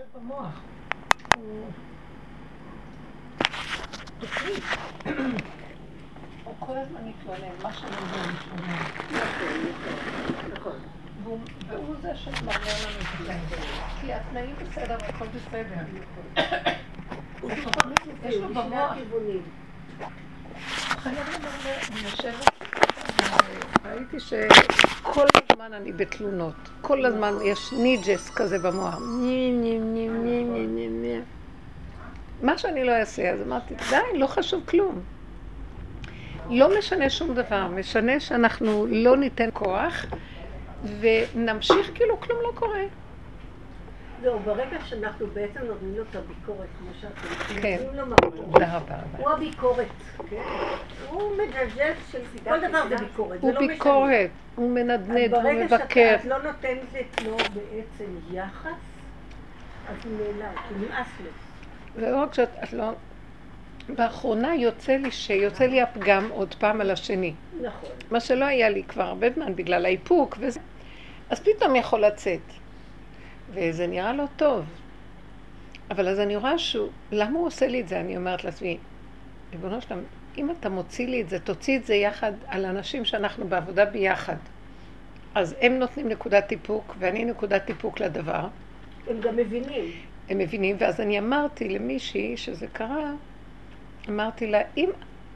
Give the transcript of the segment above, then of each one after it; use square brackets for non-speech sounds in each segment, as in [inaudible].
יושב במוח. הוא תוכנית. הוא כל הזמן מתלונן, מה שאני אומר מתלונן. והוא זה שמראה לנו את. כי התנאים בסדר והכל בסדר. יש לו במוח. חייבים אני יושבת, ראיתי שכל הזמן אני בתלונות. כל הזמן יש ניג'ס כזה במוח. מה שאני לא אעשה, אז אמרתי, די, לא חשוב כלום. לא משנה שום דבר, משנה שאנחנו לא ניתן כוח ונמשיך כאילו כלום לא קורה. זהו, ברגע שאנחנו בעצם נותנים לו את הביקורת, כמו שאתם כן, תודה רבה. הוא הביקורת, כן? הוא מג'ג'ג של כל דבר זה ביקורת, הוא לא ביקורת, הוא מנדנד, הוא מבקר. ברגע שאת לא נותנת לו בעצם יחס, אז הוא נעלם, כי נמאס לו. ולא רק שאת לא... באחרונה יוצא לי שיוצא לי הפגם עוד פעם על השני. נכון. מה שלא היה לי כבר הרבה זמן בגלל האיפוק וזה. אז פתאום יכול לצאת. וזה נראה לא טוב. אבל אז אני רואה שהוא, למה הוא עושה לי את זה? אני אומרת לעצמי, ריבונו שלם, אם אתה מוציא לי את זה, תוציא את זה יחד על אנשים שאנחנו בעבודה ביחד. אז הם נותנים נקודת איפוק, ואני נקודת איפוק לדבר. הם גם מבינים. הם מבינים, ואז אני אמרתי למישהי שזה קרה, אמרתי לה, אם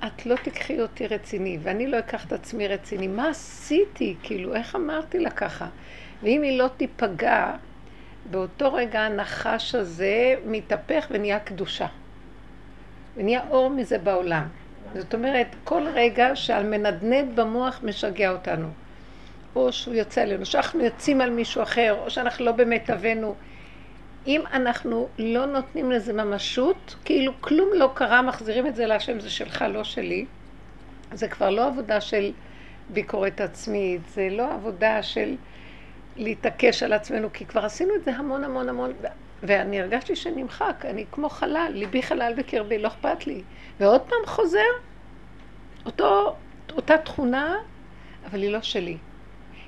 את לא תקחי אותי רציני, ואני לא אקח את עצמי רציני, מה עשיתי? כאילו, איך אמרתי לה ככה? ואם היא לא תיפגע, באותו רגע הנחש הזה מתהפך ונהיה קדושה. ונהיה אור מזה בעולם. זאת אומרת, כל רגע שעל מנדנד במוח משגע אותנו. או שהוא יוצא עלינו, שאנחנו יוצאים על מישהו אחר, או שאנחנו לא באמת אבינו. אם אנחנו לא נותנים לזה ממשות, כאילו כלום לא קרה, מחזירים את זה להשם, זה שלך, לא שלי. זה כבר לא עבודה של ביקורת עצמית, זה לא עבודה של להתעקש על עצמנו, כי כבר עשינו את זה המון המון המון, ואני הרגשתי שנמחק, אני כמו חלל, ליבי חלל בקרבי, לא אכפת לי. ועוד פעם חוזר, אותו, אותה תכונה, אבל היא לא שלי.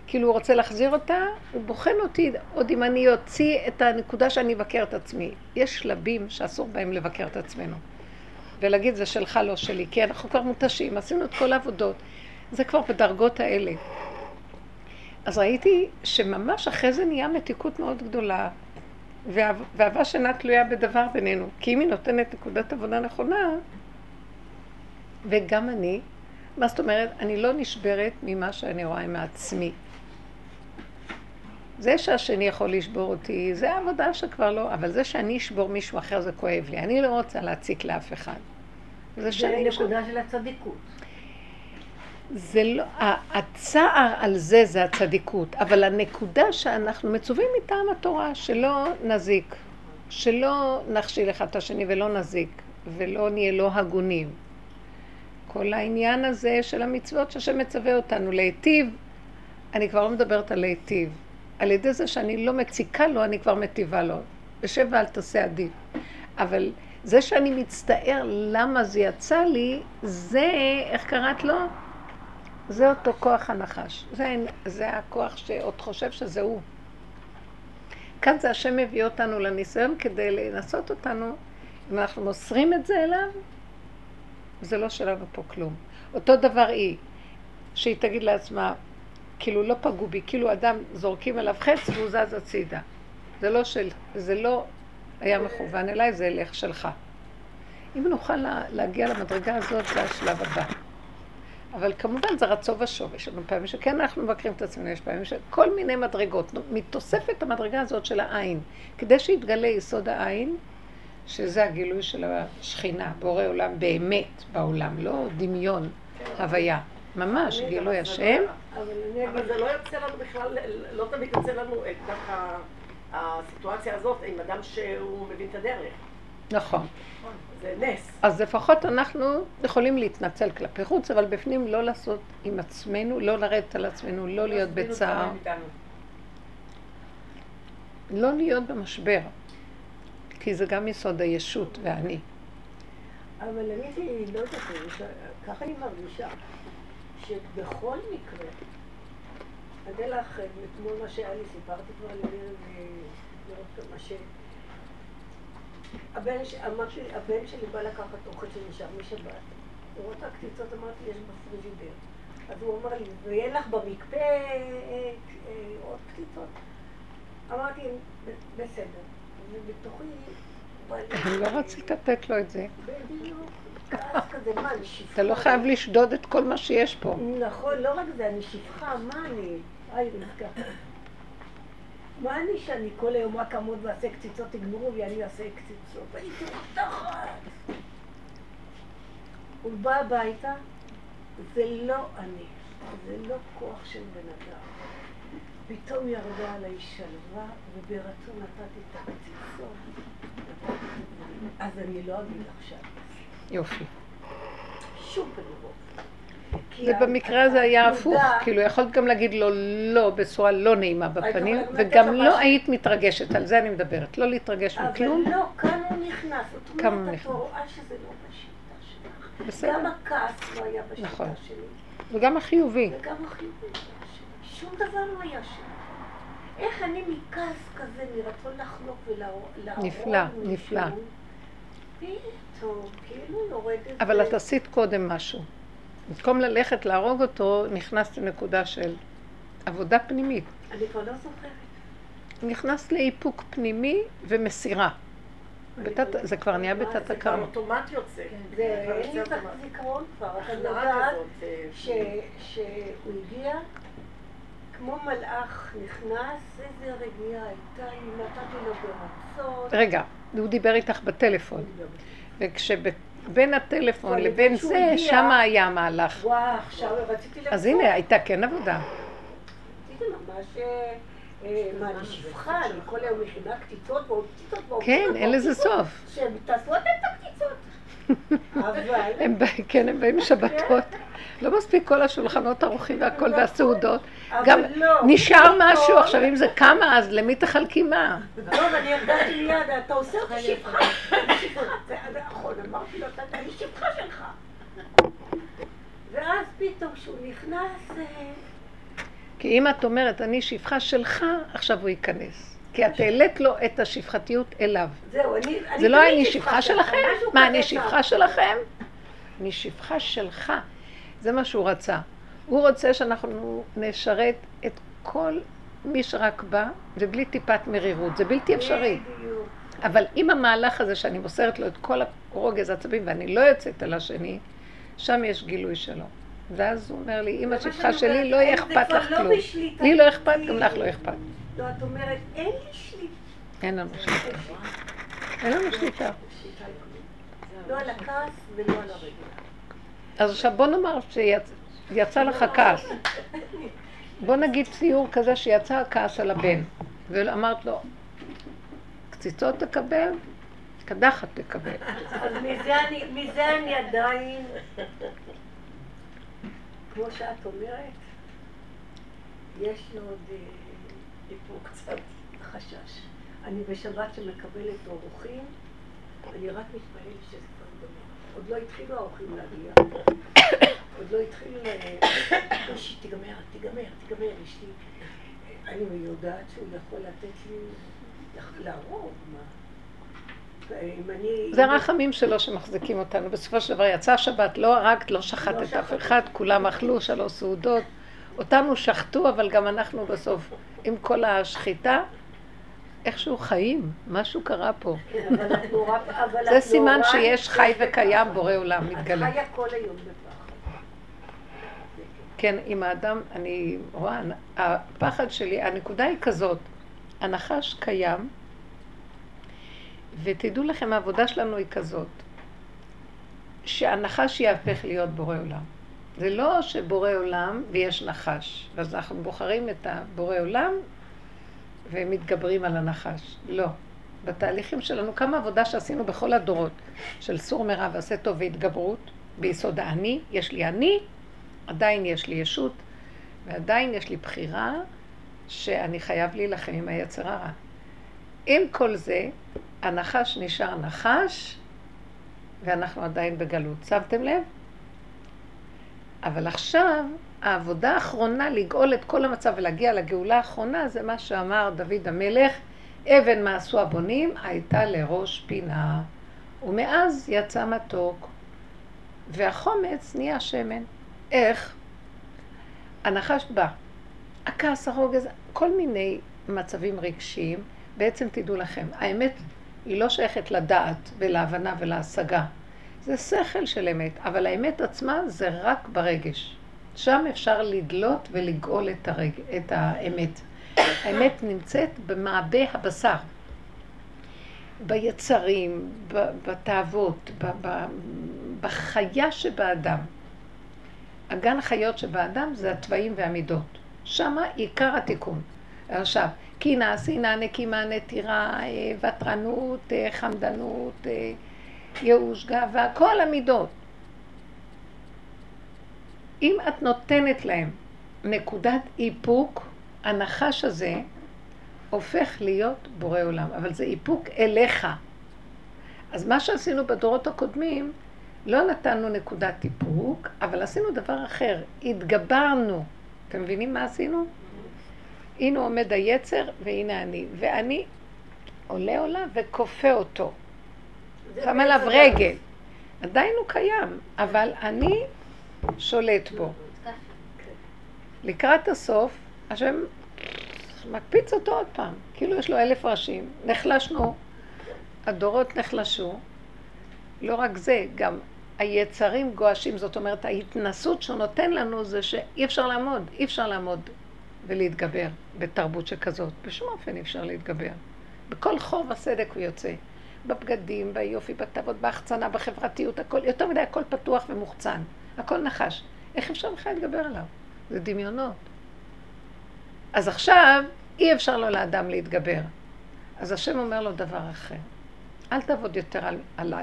כאילו הוא רוצה להחזיר אותה, הוא בוחן אותי עוד אם אני אוציא את הנקודה שאני אבקר את עצמי. יש שלבים שאסור בהם לבקר את עצמנו. ולהגיד זה שלך לא שלי, כי אנחנו כבר מותשים, עשינו את כל העבודות. זה כבר בדרגות האלה. אז ראיתי שממש אחרי זה נהיה מתיקות מאוד גדולה, ואהבה שינה תלויה בדבר בינינו. כי אם היא נותנת נקודת עבודה נכונה, וגם אני, מה זאת אומרת? אני לא נשברת ממה שאני רואה מעצמי. זה שהשני יכול לשבור אותי, זה עבודה שכבר לא, אבל זה שאני אשבור מישהו אחר זה כואב לי. אני לא רוצה להציק לאף אחד. זה, זה נקודה של הצדיקות. זה לא, הצער על זה זה הצדיקות, אבל הנקודה שאנחנו מצווים מטעם התורה, שלא נזיק, שלא נכשיל אחד את השני ולא נזיק, ולא נהיה לא הגונים. כל העניין הזה של המצוות שהשם מצווה אותנו להיטיב, אני כבר לא מדברת על להיטיב. על ידי זה שאני לא מציקה לו, אני כבר מטיבה לו. ושב ואל תעשה עדיף. אבל זה שאני מצטער למה זה יצא לי, זה, איך קראת לו? זה אותו כוח הנחש. זה, זה הכוח שעוד חושב שזה הוא. כאן זה השם מביא אותנו לניסיון כדי לנסות אותנו. אם אנחנו מוסרים את זה אליו, זה לא שלנו פה כלום. אותו דבר היא, שהיא תגיד לעצמה, כאילו לא פגעו בי, כאילו אדם זורקים עליו חץ והוא זז הצידה. זה לא, של, זה לא היה מכוון אליי, זה אלך שלך. אם נוכל להגיע למדרגה הזאת, זה השלב הבא. אבל כמובן זה רצו ושוב. יש לנו פעמים שכן אנחנו מבקרים את עצמנו, יש פעמים שכל מיני מדרגות, מתוספת המדרגה הזאת של העין, כדי שיתגלה יסוד העין, שזה הגילוי של השכינה, בורא עולם באמת בעולם, לא דמיון, הוויה. ממש, גילוי השם. אבל זה לא יוצא לנו בכלל, לא תמיד יוצא לנו ככה הסיטואציה הזאת עם אדם שהוא מבין את הדרך. נכון. זה נס. אז לפחות אנחנו יכולים להתנצל כלפי חוץ, אבל בפנים לא לעשות עם עצמנו, לא לרדת על עצמנו, לא להיות בצער. לא להיות במשבר, כי זה גם יסוד הישות ואני. אבל אני לא יודעת, ככה אני מרגישה, שבכל מקרה, אדע לך, אתמול מה שהיה לי, סיפרתי כבר לראות כמה ש... הבן, אמרתי, הבן שלי בא לקחת אוכל שנשאר משבת. הוא רואה את הקציצות, אמרתי, יש בפריג'ידר. אז הוא אמר לי, ואין לך במקפה אה, אה, עוד קציצות? אמרתי, בסדר. ובתוכי... אני לא רצית לתת לו את זה. בדיוק. אתה לא חייב לשדוד את כל מה שיש פה. נכון, לא רק זה, אני שפחה, מה אני? היי. מה אני שאני כל היום רק אעמוד ואעשה קציצות, תגמרו ואני אעשה קציצות? הייתי רותחת. הוא בא הביתה, זה לא אני, זה לא כוח של בן אדם. פתאום ירדה עליי שלווה, וברצון נתתי את הקציצות. אז אני לא אגיד עכשיו. יופי. שום פנים זה במקרה הזה היה הפוך, כאילו יכולת גם להגיד לו לא בצורה לא נעימה בפנים, וגם לא היית מתרגשת, על זה אני מדברת, לא להתרגש מכלום. אבל לא, כאן הוא נכנס, זאת אומרת, את רואה שזה לא בשיטה שלך. גם הכעס לא היה בשיטה נכון. שלי. וגם החיובי. וגם החיובי. שום דבר לא היה שם. איך אני מכעס כזה, מרצון לחלוק ולהראות... נפלא, נפלא. פתאום, כאילו יורדת... אבל את עשית קודם משהו. במקום ללכת להרוג אותו, נכנסת לנקודה של עבודה פנימית. אני כבר לא זוכרת. נכנסת לאיפוק פנימי ומסירה. בתת, זה כבר נהיה בתת הכרה. זה כבר אוטומט יוצא. כן, זה אין לי זיכרון כבר. אתה יודעת אה, שהוא הגיע, כמו מלאך נכנס, איזה רגיעה הייתה, אם נתתי לו ברצון. רגע, הוא דיבר איתך בטלפון. וכשבת... בין הטלפון לבין זה, שם היה המהלך. וואו, עכשיו רציתי לבוא. אז הנה, הייתה כן עבודה. רציתי ממש... אה, אה, מה, אני שפחה, אני כל היום מכינה קציצות ועוד קציצות ועוד קציצות. כן, אין לזה סוף. שתעשו אתם את הקציצות. [laughs] אבל... כן, הם באים שבתות. [laughs] לא מספיק כל השולחנות ערוכים והכל נכון. והסעודות. גם לא. נשאר משהו, עכשיו אם זה כמה, אז למי תחלקי מה? טוב, אני הרגשתי מיד, אתה עושה אותי שפחה. זה נכון, אמרתי לו, אני שפחה שלך. ואז פתאום כשהוא נכנס... אה, כי אם את אומרת, אני שפחה שלך, עכשיו הוא ייכנס. כי את העלית לו את השפחתיות אליו. זהו, אני... זה לא אני שפחה שלכם? מה, אני שפחה שלכם? אני שפחה שלך. זה מה שהוא רצה. הוא רוצה שאנחנו נשרת את כל מי שרק בא, ובלי טיפת מרירות. זה בלתי אפשרי. אבל עם המהלך הזה שאני מוסרת לו את כל הרוגז העצבים ואני לא יוצאת על השני, שם יש גילוי שלו. ואז הוא אומר לי, אמא שלך שלי, לא יהיה אכפת לך לא כלום. לי לא אכפת, גם לך לא אכפת. לא, את אומרת, אין לי שליטה. אין לנו שליטה. אין לנו שליטה. לא על הכעס ולא על הרגל. אז עכשיו בוא נאמר שיצא לך כעס. בוא נגיד ציור כזה שיצא הכעס על הבן, ואמרת לו, קציצות תקבל, קדחת תקבל. אז מזה אני עדיין, כמו שאת אומרת, יש לי עוד איפה אה, קצת חשש. אני בשבת שמקבלת אורחים, אני רק מתפעלת שזה. עוד לא התחילו האורחים להגיע. עוד לא התחילו... אשתי, תיגמר, תיגמר, תיגמר, אשתי. אני יודעת שהוא יכול לתת לי להרוג, מה? זה רחמים שלו שמחזיקים אותנו. בסופו של דבר יצא השבת, לא הרגת, לא שחטת לא אף אחד, כולם אכלו שלוש סעודות. אותנו שחטו, אבל גם אנחנו בסוף, עם כל השחיטה, איכשהו חיים, משהו קרה פה. זה סימן שיש חי וקיים, בורא עולם מתגלה. את חיה כל היום בפחד. כן, עם האדם, אני רואה, הפחד שלי, הנקודה היא כזאת, הנחש קיים, ותדעו לכם, העבודה שלנו היא כזאת, שהנחש יהפך להיות בורא עולם. זה לא שבורא עולם ויש נחש, ואז אנחנו בוחרים את הבורא עולם ומתגברים על הנחש. לא. בתהליכים שלנו, כמה עבודה שעשינו בכל הדורות של סור מרע ועשה טוב והתגברות, ביסוד האני, יש לי אני, עדיין יש לי ישות, ועדיין יש לי בחירה שאני חייב להילחם עם היצר הרע. עם כל זה, הנחש נשאר נחש, ואנחנו עדיין בגלות. שמתם לב? אבל עכשיו, העבודה האחרונה לגאול את כל המצב ולהגיע לגאולה האחרונה, זה מה שאמר דוד המלך, אבן מה עשו הבונים הייתה לראש פינה, ומאז יצא מתוק, והחומץ נהיה שמן. איך? הנחש בא, הכעס, הרוגז, כל מיני מצבים רגשיים. בעצם תדעו לכם, האמת היא לא שייכת לדעת ולהבנה ולהשגה. זה שכל של אמת, אבל האמת עצמה זה רק ברגש. שם אפשר לדלות ולגאול את, הרג... את האמת. האמת נמצאת במעבה הבשר, ביצרים, בתאוות, בחיה שבאדם. הגן חיות שבאדם זה התוואים והמידות. שמה עיקר התיקון. עכשיו, קינה, שנאה, נקימה, נטירה, ותרנות, אה, חמדנות, אה, ייאוש, גאווה, כל המידות. אם את נותנת להם נקודת איפוק, הנחש הזה הופך להיות בורא עולם, אבל זה איפוק אליך. אז מה שעשינו בדורות הקודמים, לא נתנו נקודת איפוק, אבל עשינו דבר אחר, התגברנו. אתם מבינים מה עשינו? הנה עומד היצר והנה אני. ואני עולה עולה וכופה אותו. שם עליו רגל. עדיין הוא קיים, אבל אני שולט בו. לקראת הסוף, השם מקפיץ אותו עוד פעם, כאילו יש לו אלף ראשים. נחלשנו, הדורות נחלשו. לא רק זה, גם היצרים גועשים, זאת אומרת, ההתנסות שהוא נותן לנו זה שאי אפשר לעמוד, אי אפשר לעמוד ולהתגבר בתרבות שכזאת. בשום אופן אי אפשר להתגבר. בכל חור וסדק הוא יוצא. בבגדים, ביופי, בתאוות, בהחצנה, בחברתיות, הכל, יותר מדי הכל פתוח ומוחצן. הכל נחש. איך אפשר בכלל להתגבר עליו? זה דמיונות. אז עכשיו אי אפשר לו לאדם להתגבר. אז השם אומר לו דבר אחר. אל תעבוד יותר על, על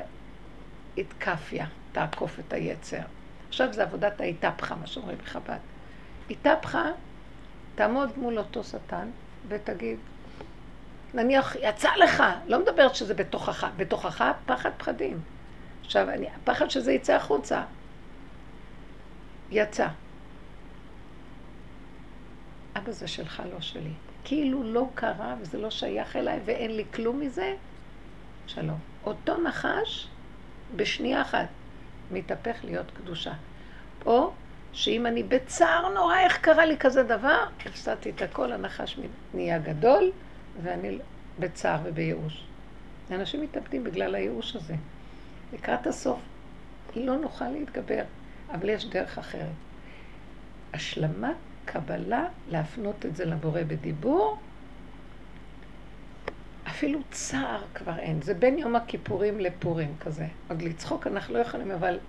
האתקפיה, תעקוף את היצר. עכשיו זה עבודת האיתפחה, מה שאומרים בחב"ד. איתפחה תעמוד מול אותו שטן ותגיד, נניח, יצא לך, לא מדברת שזה בתוכך, בתוכך פחד פחדים. עכשיו, אני, הפחד שזה יצא החוצה. יצא. אבא זה שלך, לא שלי. כאילו לא קרה וזה לא שייך אליי ואין לי כלום מזה, שלום. אותו נחש, בשנייה אחת, מתהפך להיות קדושה. או שאם אני בצער נורא, איך קרה לי כזה דבר? הפסדתי את הכל, הנחש נהיה גדול, ואני בצער ובייאוש. אנשים מתאבדים בגלל הייאוש הזה. לקראת הסוף לא נוכל להתגבר, אבל יש דרך אחרת. השלמת קבלה, להפנות את זה לבורא בדיבור, אפילו צער כבר אין. זה בין יום הכיפורים לפורים כזה. עוד לצחוק אנחנו לא יכולים, אבל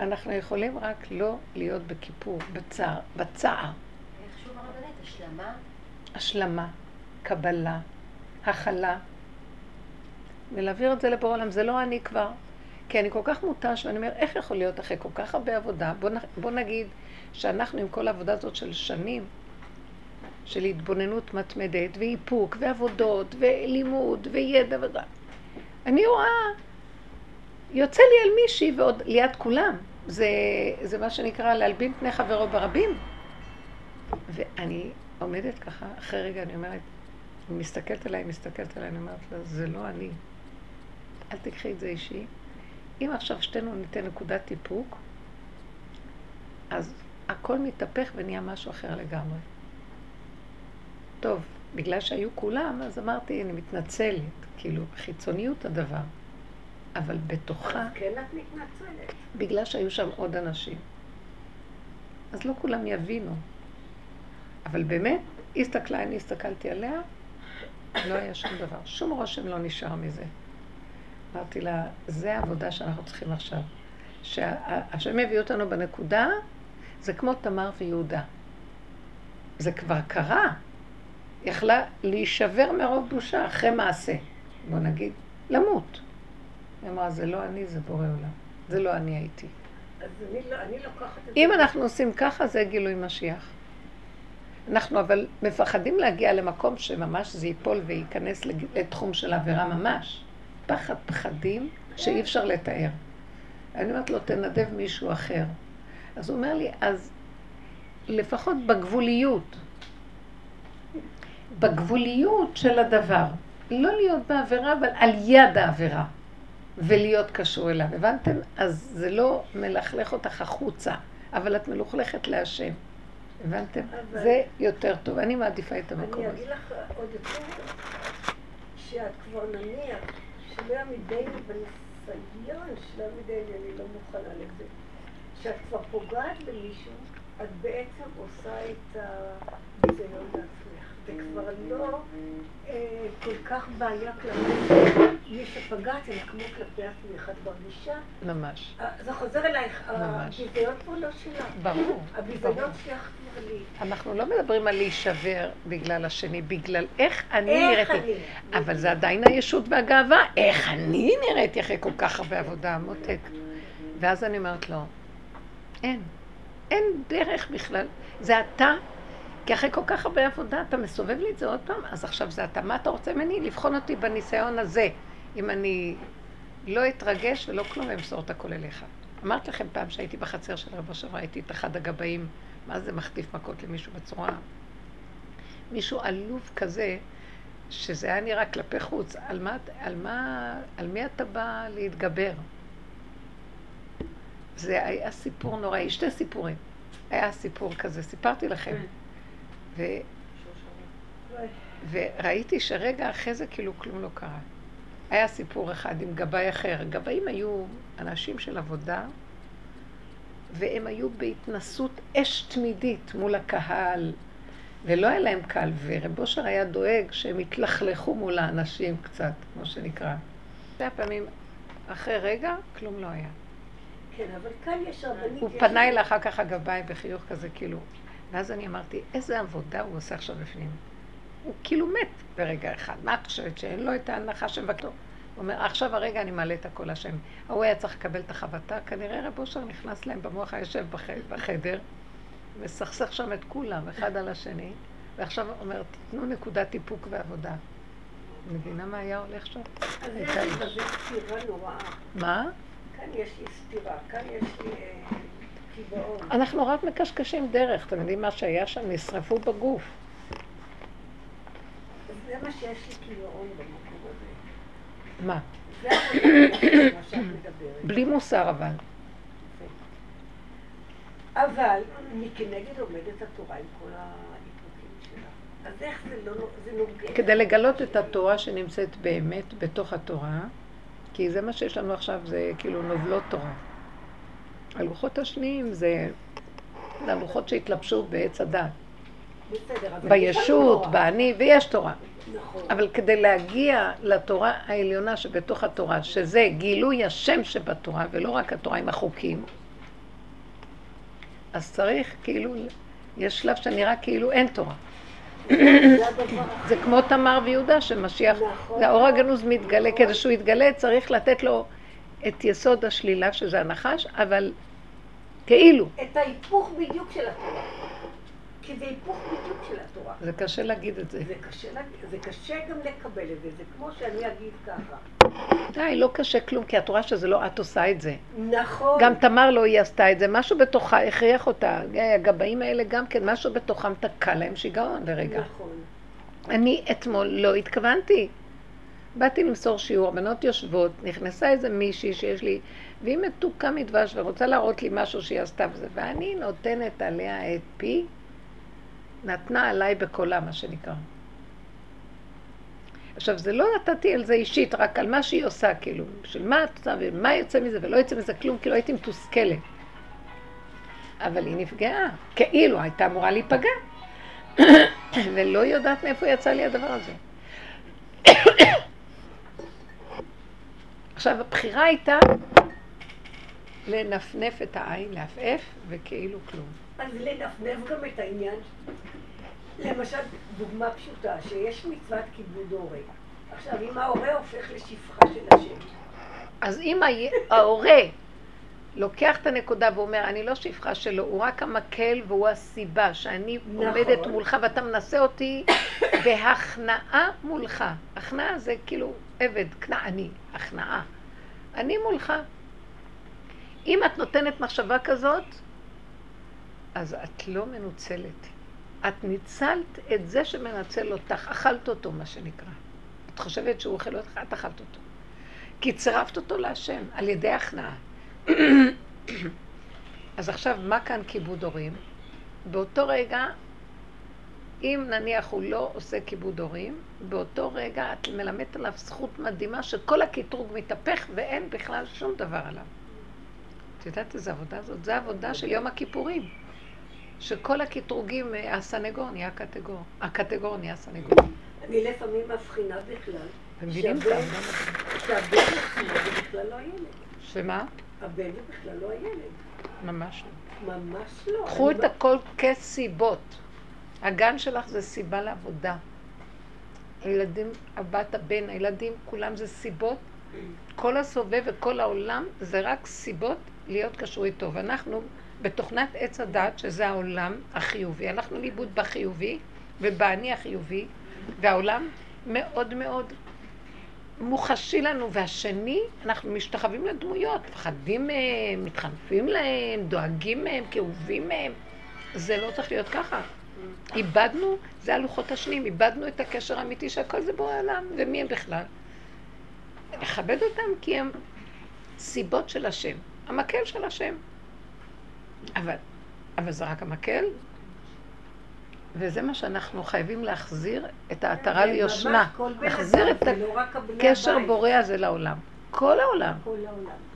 אנחנו יכולים רק לא להיות בכיפור, בצער, בצער. איך שוב הרבנית? השלמה? השלמה, קבלה, הכלה, ולהעביר את זה לבור העולם. זה לא אני כבר. כי אני כל כך מותש, ואני אומר, איך יכול להיות אחרי כל כך הרבה עבודה? בוא, בוא נגיד שאנחנו עם כל העבודה הזאת של שנים, של התבוננות מתמדת, ואיפוק, ועבודות, ולימוד, וידע ודע. אני רואה, יוצא לי על מישהי ועוד ליד כולם. זה, זה מה שנקרא להלבין פני חברו ברבים. ואני עומדת ככה, אחרי רגע אני אומרת, היא מסתכלת עליי, מסתכלת עליי, אני אומרת לה, זה לא אני. אל תקחי את זה אישי. אם עכשיו שתינו ניתן נקודת איפוק, אז הכל מתהפך ונהיה משהו אחר לגמרי. טוב, בגלל שהיו כולם, אז אמרתי, אני מתנצלת, כאילו, חיצוניות הדבר. אבל בתוכה... כן את מתנצלת. בגלל שהיו שם עוד אנשים. אז לא כולם יבינו. אבל באמת, הסתכלה, אני הסתכלתי עליה, לא היה שום דבר. שום רושם לא נשאר מזה. אמרתי לה, זה העבודה שאנחנו צריכים עכשיו. שהשם יביא אותנו בנקודה, זה כמו תמר ויהודה. זה כבר קרה. יכלה להישבר מרוב בושה אחרי מעשה. בוא נגיד, למות. היא אמרה, זה לא אני, זה בורא עולם. זה לא אני הייתי. אז אני, לא, אני לוקחת את זה. אם אנחנו עושים ככה, זה גילוי משיח. אנחנו אבל מפחדים להגיע למקום שממש זה ייפול וייכנס לתחום של עבירה ממש. פחד פחדים שאי אפשר לתאר. אני אומרת לו, תנדב מישהו אחר. אז הוא אומר לי, אז לפחות בגבוליות, בגבוליות של הדבר, לא להיות בעבירה, אבל על יד העבירה, ולהיות קשור אליו. הבנתם? אז זה לא מלכלך אותך החוצה, אבל את מלוכלכת להשם. הבנתם? אבל- זה יותר טוב. אני מעדיפה את המקום אני הזה. אגיד לך עוד יותר, שאת כבר נניח, שלא יעמידני בניסיון, שלא יעמידני, אני לא מוכנה לזה. שאת כבר פוגעת במישהו, את בעצם עושה את הביזיון לעצמך. זה כבר לא אה, כל כך בעיה כלפי מי שפגעת, אלא כמו כלפי עצמך. את מרגישה, ממש. אה, זה חוזר אלייך. הביזיון פה לא שלך. ברור. הביזיון שלך כבר לי. אנחנו לא מדברים על להישבר בגלל השני, בגלל איך אני איך נראיתי. אני? אבל זה עדיין הישות והגאווה. איך אני נראיתי אחרי כל כך הרבה עבודה, מותק. ואז אני אומרת לו, אין. אין דרך בכלל. זה אתה. כי אחרי כל כך הרבה עבודה אתה מסובב לי את זה עוד פעם, אז עכשיו זה אתה. מה אתה רוצה ממני? לבחון אותי בניסיון הזה. אם אני לא אתרגש ולא כלום ואמסור את הכל אליך. אמרתי לכם פעם שהייתי בחצר של רבו שם, ראיתי את אחד הגבאים, מה זה מחטיף מכות למישהו בצורה... מישהו עלוב כזה, שזה היה נראה כלפי חוץ, על, מה, על, מה, על מי אתה בא להתגבר? זה היה סיפור נוראי, שתי סיפורים. היה סיפור כזה, סיפרתי לכם. ו, וראיתי שרגע אחרי זה כאילו כלום לא קרה. היה סיפור אחד עם גבאי אחר. גבאים היו אנשים של עבודה, והם היו בהתנסות אש תמידית מול הקהל, ולא היה להם קל, ורב אושר היה דואג שהם יתלכלכו מול האנשים קצת, כמו שנקרא. שתי פעמים אחרי רגע, כלום לא היה. כן, אבל כאן יש רבנית... הוא פנה אליי אחר כך הגבאי בחיוך כזה, כאילו. ואז אני אמרתי, איזה עבודה הוא עושה עכשיו בפנים. הוא כאילו מת ברגע אחד. מה את חושבת, שאין לו את ההנחה שמבקשו? הוא אומר, עכשיו הרגע אני מעלה את הקול השם. ההוא היה צריך לקבל את החבטה, כנראה רב אושר נכנס להם במוח היושב בח- בחדר, מסכסך שם את כולם, אחד על השני, ועכשיו אומר, תיתנו נקודת איפוק ועבודה. מבינה מה היה הולך שם? אז יש לי סתירה נוראה. מה? כאן יש לי סתירה, כאן יש לי אה. אנחנו רק מקשקשים דרך, אתם יודעים מה שהיה שם? נשרפו בגוף. זה מה שיש לי קיבעון במקום הזה. מה? בלי מוסר אבל. אבל מכנגד עומדת התורה עם כל האיפוקים שלה. אז איך זה לא... זה נוגע. כדי לגלות את התורה שנמצאת באמת בתוך התורה, כי זה מה שיש לנו עכשיו, זה כאילו נובלות תורה. הלוחות השניים זה, זה הלוחות שהתלבשו בעץ הדת. בישות, באני, ויש תורה. נכון. אבל כדי להגיע לתורה העליונה שבתוך התורה, שזה גילוי השם שבתורה, ולא רק התורה עם החוקים, אז צריך כאילו, יש שלב שנראה כאילו אין תורה. [coughs] זה כמו תמר ויהודה שמשיח, נכון. האור הגנוז מתגלה, כדי שהוא יתגלה צריך לתת לו את יסוד השלילה שזה הנחש, אבל כאילו, את ההיפוך בדיוק של התורה. כי זה היפוך בדיוק של התורה. זה קשה להגיד את זה. זה קשה, זה קשה גם לקבל את זה, זה כמו שאני אגיד ככה. די, לא קשה כלום, כי התורה שזה לא את עושה את זה. נכון. גם תמר לא היא עשתה את זה, משהו בתוכה הכריח אותה. הגבאים האלה גם כן, משהו בתוכם תקע להם שיגעון לרגע. נכון. אני אתמול לא התכוונתי. באתי למסור שיעור, הבנות יושבות, נכנסה איזה מישהי שיש לי, והיא מתוקה מדבש ורוצה להראות לי משהו שהיא עשתה וזה, ואני נותנת עליה את פי, נתנה עליי בקולה, מה שנקרא. עכשיו, זה לא נתתי על זה אישית, רק על מה שהיא עושה, כאילו, של מה את עושה ומה יוצא מזה, ולא יוצא מזה כלום, כאילו הייתי מתוסכלת. אבל היא נפגעה, כאילו הייתה אמורה להיפגע. [coughs] ולא יודעת מאיפה יצא לי הדבר הזה. עכשיו, הבחירה הייתה לנפנף את העין, לעפעף, וכאילו כלום. אז לנפנף גם את העניין. למשל, דוגמה פשוטה, שיש מצוות כיבוד הורה. עכשיו, אם ההורה הופך לשפחה של השם, אז אם ההורה לוקח את הנקודה ואומר, אני לא שפחה שלו, הוא רק המקל והוא הסיבה שאני נכון. עומדת מולך ואתה מנסה אותי בהכנעה מולך. הכנעה זה כאילו עבד, כנעני, הכנעה. אני מולך. אם את נותנת מחשבה כזאת, אז את לא מנוצלת. את ניצלת את זה שמנצל אותך, אכלת אותו, מה שנקרא. את חושבת שהוא אוכל אותך, את אכלת אותו. כי צירפת אותו להשם, על ידי הכנעה. [coughs] אז עכשיו, מה כאן כיבוד הורים? באותו רגע, אם נניח הוא לא עושה כיבוד הורים, באותו רגע את מלמדת עליו זכות מדהימה שכל הקטרוג מתהפך ואין בכלל שום דבר עליו. את יודעת איזה עבודה זאת? זו עבודה של יום הכיפורים. שכל הקטרוגים, אה, הסנגור נהיה קטגור. הקטגור נהיה סנגור. אני לפעמים מבחינה בכלל. אתם מבינים שהבן- עצמו בכלל לא הילד. שמה? הבן בכלל לא הילד. ממש לא. ממש לא. קחו את הכל כסיבות. הגן שלך זה סיבה לעבודה. הילדים, הבת, הבן, הילדים, כולם זה סיבות. כל הסובב וכל העולם זה רק סיבות להיות קשור איתו. ואנחנו בתוכנת עץ הדת, שזה העולם החיובי, הלכנו לאיבוד בחיובי ובאני החיובי, והעולם מאוד מאוד מוחשי לנו, והשני, אנחנו משתחווים לדמויות, מפחדים מהם, מתחנפים להם, דואגים מהם, כאובים מהם. זה לא צריך להיות ככה. איבדנו, זה הלוחות השניים, איבדנו את הקשר האמיתי שהכל זה בורא עולם, ומי הם בכלל? לכבד אותם כי הם סיבות של השם, המקל של השם. אבל, אבל זה רק המקל, וזה מה שאנחנו חייבים להחזיר את העטרה ליושנה. להחזיר את לא הקשר. בורא הזה לעולם. כל העולם, כל העולם.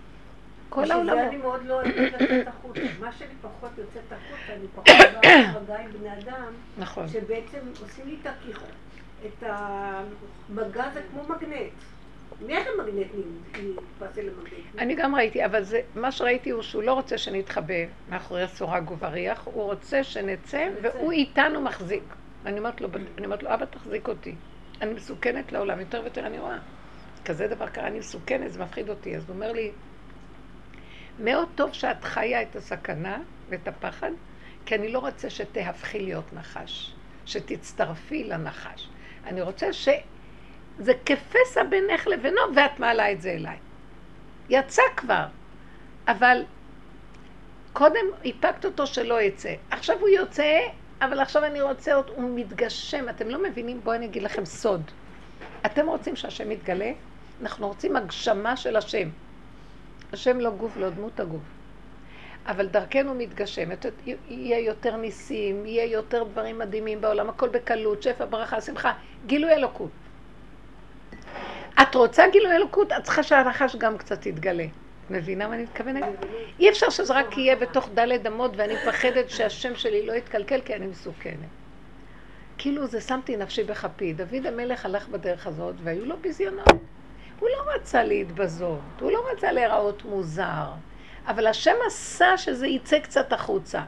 כל העולם. אני מאוד לא אוהבת לצאת החוצה. מה שאני פחות יוצאת החוצה, אני פחות באה עם בני אדם, נכון. שבעצם עושים לי את. את המגע זה כמו מגנט. מאיך המגנט נתפס אל המגנט? אני גם ראיתי, אבל זה, מה שראיתי הוא שהוא לא רוצה שנתחבא מאחורי סורג ובריח, הוא רוצה שנצא, והוא איתנו מחזיק. אני אומרת לו, אני אומרת לו, אבא תחזיק אותי. אני מסוכנת לעולם, יותר ויותר אני רואה. כזה דבר קרה, אני מסוכנת, זה מפחיד אותי. אז הוא אומר לי, מאוד טוב שאת חיה את הסכנה ואת הפחד, כי אני לא רוצה שתהפכי להיות נחש, שתצטרפי לנחש. אני רוצה ש... זה כפסע בינך לבינו, ואת מעלה את זה אליי. יצא כבר, אבל קודם איפקת אותו שלא יצא. עכשיו הוא יוצא, אבל עכשיו אני רוצה הוא מתגשם. אתם לא מבינים? בואו אני אגיד לכם סוד. אתם רוצים שהשם יתגלה? אנחנו רוצים הגשמה של השם. השם לא גוף, לא דמות הגוף. אבל דרכנו מתגשמת, יהיה יותר ניסים, יהיה יותר דברים מדהימים בעולם, הכל בקלות, שפע, ברכה, שמחה, גילוי אלוקות. את רוצה גילוי אלוקות, את צריכה שהנחש גם קצת יתגלה. מבינה מה אני מתכוונת? אי אפשר שזה רק יהיה בתוך דלת אמות ואני מפחדת שהשם שלי לא יתקלקל כי אני מסוכנת. כאילו זה שמתי נפשי בכפי. דוד המלך הלך בדרך הזאת והיו לו ביזיונות. הוא לא רצה להתבזות, הוא לא רצה להיראות מוזר, אבל השם עשה שזה יצא קצת החוצה.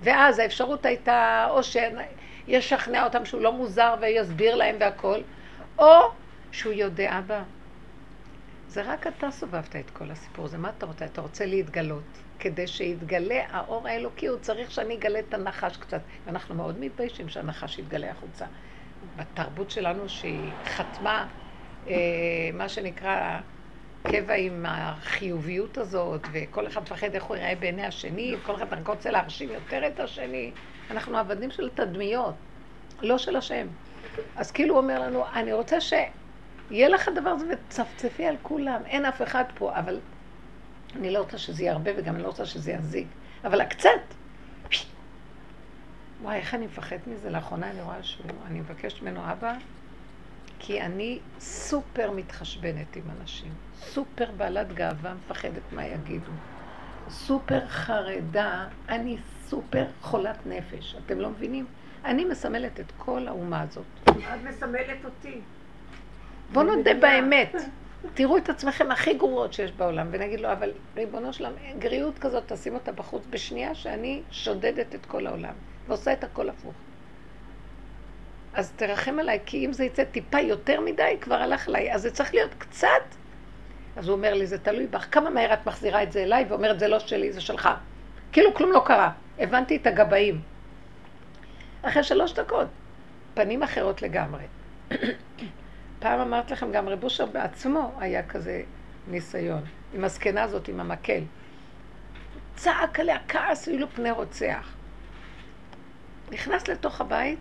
ואז האפשרות הייתה או שישכנע אותם שהוא לא מוזר ויסביר להם והכל, או שהוא יודע, אבא, זה רק אתה סובבת את כל הסיפור הזה, מה אתה רוצה? אתה רוצה להתגלות. כדי שיתגלה האור האלוקי, הוא צריך שאני אגלה את הנחש קצת. ואנחנו מאוד מתביישים שהנחש יתגלה החוצה. בתרבות שלנו שהיא חתמה, מה שנקרא, קבע עם החיוביות הזאת, וכל אחד מפחד איך הוא יראה בעיני השני, וכל אחד רק רוצה להרשים יותר את השני. אנחנו עבדים של תדמיות, לא של השם. אז כאילו הוא אומר לנו, אני רוצה ש... יהיה לך הדבר הזה וצפצפי על כולם, אין אף אחד פה, אבל אני לא רוצה שזה יהיה הרבה וגם אני לא רוצה שזה יזיק, אבל הקצת. וואי, איך אני מפחדת מזה? לאחרונה אני רואה שהוא, אני מבקשת ממנו, אבא, כי אני סופר מתחשבנת עם אנשים, סופר בעלת גאווה, מפחדת מה יגידו, סופר חרדה, אני סופר חולת נפש, אתם לא מבינים? אני מסמלת את כל האומה הזאת. את מסמלת אותי. בואו נודה באמת. [laughs] תראו את עצמכם הכי גרועות שיש בעולם, ונגיד לו, אבל ריבונו שלם, גריעות כזאת, תשים אותה בחוץ בשנייה שאני שודדת את כל העולם, ועושה את הכל הפוך. אז תרחם עליי, כי אם זה יצא טיפה יותר מדי, כבר הלך עליי, אז זה צריך להיות קצת. אז הוא אומר לי, זה תלוי בך, כמה מהר את מחזירה את זה אליי, ואומרת, זה לא שלי, זה שלך. כאילו כלום לא קרה. הבנתי את הגבאים. אחרי שלוש דקות, פנים אחרות לגמרי. [coughs] פעם אמרת לכם, גם רב אושר בעצמו היה כזה ניסיון, עם הזקנה הזאת, עם המקל. צעק עליה כעס, היו לו פני רוצח. נכנס לתוך הבית,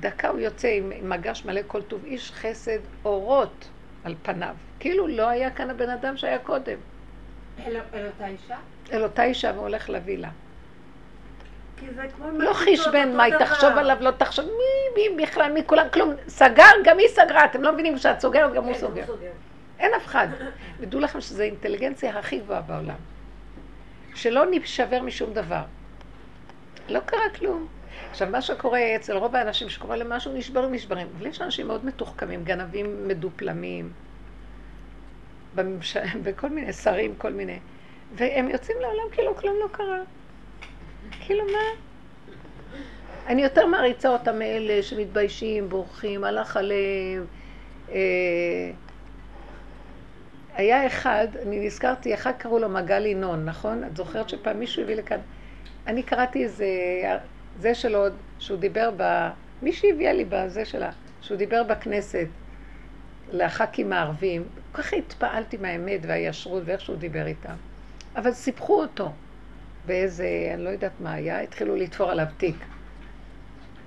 דקה הוא יוצא עם, מגש מלא כל טוב, איש חסד אורות על פניו. כאילו לא היה כאן הבן אדם שהיה קודם. אל אל אותה אישה? אל אותה אישה והוא הולך להביא לה. כי זה כמו... לא אותו מה היא. תחשוב עליו, לא תחשוב, מי, מי בכלל, מי כולם, כלום. סגר, גם היא סגרה, אתם לא מבינים שאת סוגרת, גם הוא כן, סוגר. סוגר. אין אף אחד. ודעו לכם שזו האינטליגנציה הכי גבוהה בעולם. שלא נשבר משום דבר. לא קרה כלום. עכשיו, מה שקורה אצל רוב האנשים שקורה להם משהו, נשברים, נשברים. אבל יש אנשים מאוד מתוחכמים, גנבים מדופלמים, בממש... בכל [laughs] מיני שרים, כל מיני. והם יוצאים לעולם כאילו כלום לא קרה. כאילו מה? אני יותר מעריצה אותם מאלה שמתביישים, בורחים, הלך עליהם. אה, היה אחד, אני נזכרתי, אחד קראו לו מגל ינון, נכון? את זוכרת שפעם מישהו הביא לכאן, אני קראתי איזה, זה שלו, שהוא דיבר ב... מישהי הביאה לי בזה שלה, שהוא דיבר בכנסת לח"כים הערבים, כל כך התפעלתי מהאמת והישרות ואיך שהוא דיבר איתם. אבל סיפחו אותו באיזה, אני לא יודעת מה היה, התחילו לתפור עליו תיק.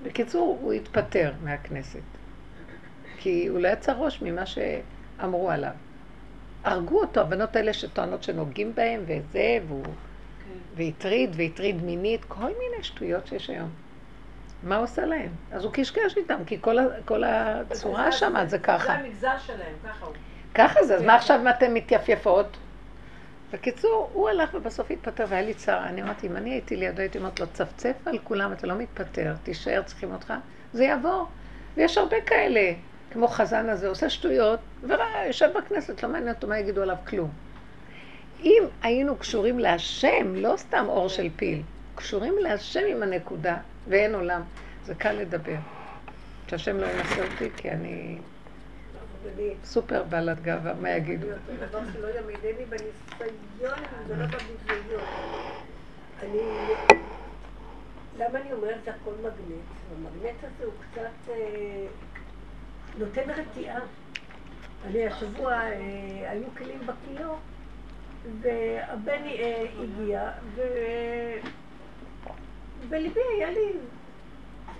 בקיצור, הוא התפטר מהכנסת. כי הוא לא יצא ראש ממה שאמרו עליו. הרגו אותו, הבנות האלה שטוענות שנוגעים בהם וזה, והוא... והטריד, והטריד מינית, כל מיני שטויות שיש היום. מה עושה להם? אז הוא קשקש איתם, כי כל, כל הצורה שם זה זה ככה. המגזר שלהם, ככה הוא. ככה זה, אז מה עכשיו אתן מתייפייפות? בקיצור, הוא הלך ובסוף התפטר והיה לי צער. אני אמרתי, אם אני הייתי לידו, הייתי אומרת לו, צפצף על כולם, אתה לא מתפטר, תישאר, צריכים אותך, זה יעבור. ויש הרבה כאלה, כמו חזן הזה, עושה שטויות, ויושב בכנסת, לא מעניין אותו מה יגידו עליו כלום. אם היינו קשורים להשם, לא סתם אור של פיל, קשורים להשם עם הנקודה, ואין עולם, זה קל לדבר. שהשם לא ינסה אותי, כי אני אני- סופר בעלת גאווה, מה יגידו? זה לא. אני... למה אני אומרת זה הכל מגנט? המגנט הזה הוא קצת אה, נותן רתיעה. אני השבוע, אה, היו כלים בכיור, והבן אה, הגיע, ו... בליבי היה לי,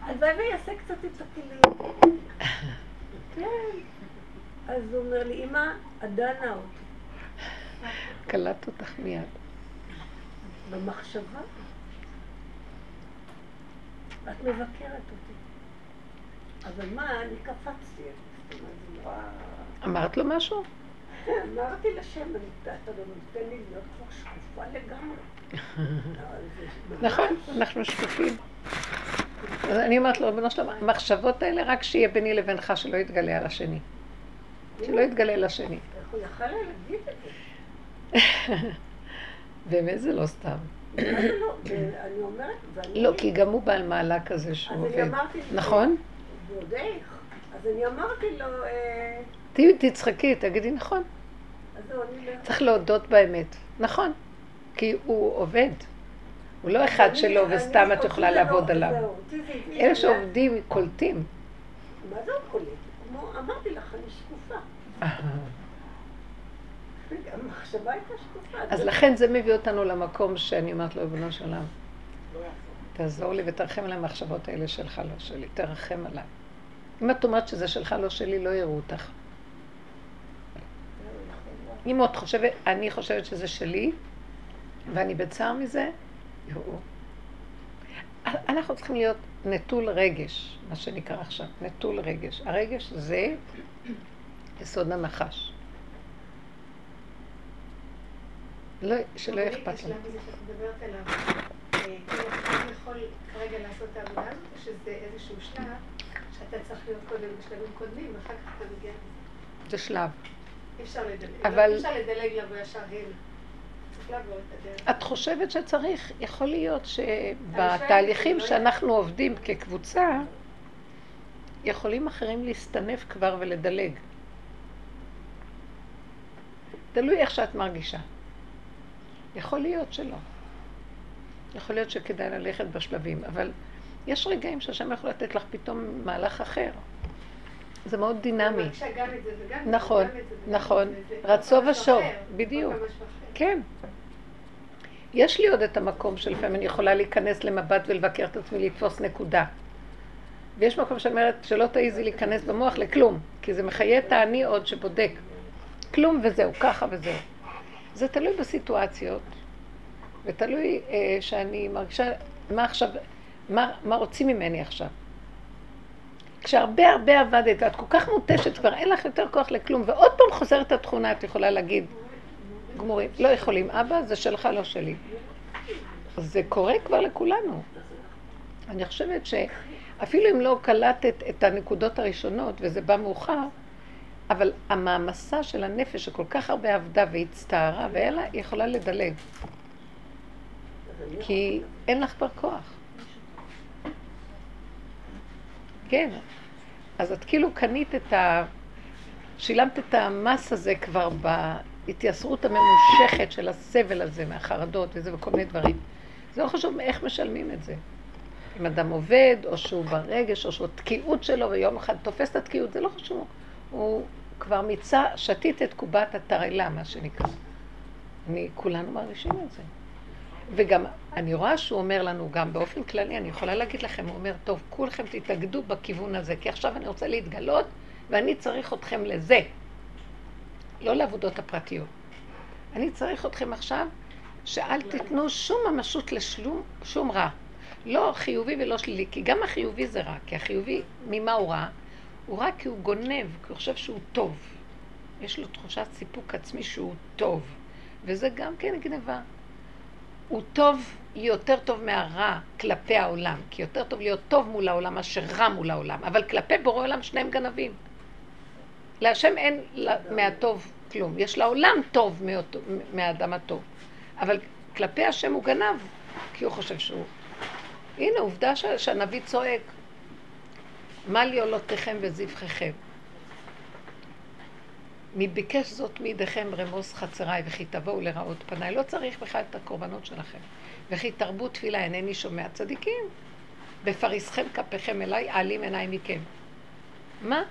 הלוואי ויעשה קצת את הכלים. כן. אז הוא אומר לי, אמא, עדנה אותי. קלט אותך מיד. במחשבה. את מבקרת אותי. אבל מה, אני קפצתי. אמרת לו משהו? אמרתי לשם, אני- אתה לא נותן לי להיות כבר שקופה לגמרי. [laughs] נכון, אנחנו שקופים. אז אני אומרת לו, ריבונו שלום, המחשבות האלה רק שיהיה ביני לבינך, שלא יתגלה על השני. שלא יתגלה לשני. איך הוא יכל להגיד את זה? [laughs] באמת זה לא סתם. לא? ואני אומרת. לא, כי גם הוא בעל מעלה כזה שהוא אני עובד. נכון? ועוד איך. אז אני אמרתי לו, אה, תהיי, תצחקי, תגידי נכון. אני לא... צריך להודות באמת. נכון. כי הוא עובד. הוא לא אחד שלו וסתם את יכולה לעבוד לא- עליו. אלה שעובדים קולטים. מה זה קולט? כמו, אמרתי לך, אני שקופה. [laughs] המחשבה הייתה שקופה. אז לכן זה מביא אותנו למקום שאני אומרת לו, ריבונו של עולם, תעזור לי ותרחם על המחשבות האלה שלך, לא שלי, תרחם עליי. אם את אומרת שזה שלך, לא שלי, לא יראו אותך. אם את חושבת, אני חושבת שזה שלי, ואני בצער מזה, יראו. אנחנו צריכים להיות נטול רגש, מה שנקרא עכשיו, נטול רגש. הרגש זה יסוד הנחש. לא, שלא יהיה אכפת לנו. אה, כאילו יכול כרגע לעשות את העבודה הזאת, או שזה איזשהו שלב שאתה צריך להיות קודם בשלבים קודמים, ואחר כך אתה מגיע לזה. זה שלב. אפשר לדלג, אבל- אי אפשר לדלג לבוא ישר את חושבת שצריך, יכול להיות שבתהליכים לא שאנחנו עובדים כקבוצה, יכולים אחרים להסתנף כבר ולדלג. תלוי איך שאת מרגישה. יכול להיות שלא. יכול להיות שכדאי ללכת בשלבים, אבל יש רגעים שהשם יכול לתת לך פתאום מהלך אחר. זה מאוד דינמי. נכון, נכון. רצו ושוב, בדיוק. כן. יש לי עוד את המקום שלפעמים אני יכולה להיכנס למבט ולבקר את עצמי, לתפוס נקודה. ויש מקום שאני אומרת שלא תעיזי להיכנס במוח לכלום, כי זה מחיה את האני עוד שבודק. כלום וזהו, ככה וזהו. זה תלוי בסיטואציות, ותלוי אה, שאני מרגישה, מה עכשיו, מה, מה רוצים ממני עכשיו. כשהרבה הרבה עבדת, ואת כל כך מותשת, כבר אין לך יותר כוח לכלום, ועוד פעם חוזרת התכונה, את יכולה להגיד, גמורים, לא יכולים, אבא, זה שלך, לא שלי. זה קורה כבר לכולנו. אני חושבת שאפילו אם לא קלטת את הנקודות הראשונות, וזה בא מאוחר, אבל המעמסה של הנפש שכל כך הרבה עבדה והצטערה, והיה לה, היא יכולה לדלג. כי אין לך כבר כוח. כן. אז את כאילו קנית את ה... שילמת את המס הזה כבר בהתייסרות הממושכת של הסבל הזה, מהחרדות וזה וכל מיני דברים. זה לא חשוב איך משלמים את זה. אם אדם עובד, או שהוא ברגש, או שהוא תקיעות שלו, ויום אחד תופס את התקיעות, זה לא חשוב. הוא כבר מיצה, שתית את קובת התרעלה, מה שנקרא. אני, כולנו מרגישים את זה. וגם, אני רואה שהוא אומר לנו גם באופן כללי, אני יכולה להגיד לכם, הוא אומר, טוב, כולכם תתאגדו בכיוון הזה, כי עכשיו אני רוצה להתגלות, ואני צריך אתכם לזה. לא לעבודות הפרטיות. אני צריך אתכם עכשיו, שאל תיתנו שום ממשות לשלום, שום רע. לא חיובי ולא שלילי, כי גם החיובי זה רע, כי החיובי, ממה הוא רע? הוא רע כי הוא גונב, כי הוא חושב שהוא טוב. יש לו תחושת סיפוק עצמי שהוא טוב, וזה גם כן גניבה. הוא טוב, יותר טוב מהרע כלפי העולם, כי יותר טוב להיות טוב מול העולם מאשר רע מול העולם, אבל כלפי בורא עולם שניהם גנבים. להשם אין מהטוב כלום, יש לעולם טוב מהאדם הטוב, אבל כלפי השם הוא גנב, כי הוא חושב שהוא... הנה עובדה שהנביא צועק, מה לי עולותיכם וזבחיכם? מי ביקש זאת מידיכם רמוס חצריי וכי תבואו לראות פניי. לא צריך בכלל את הקורבנות שלכם. וכי תרבו תפילה אינני שומע צדיקים. בפריסכם כפיכם אליי, אעלים עיניי מכם. מה?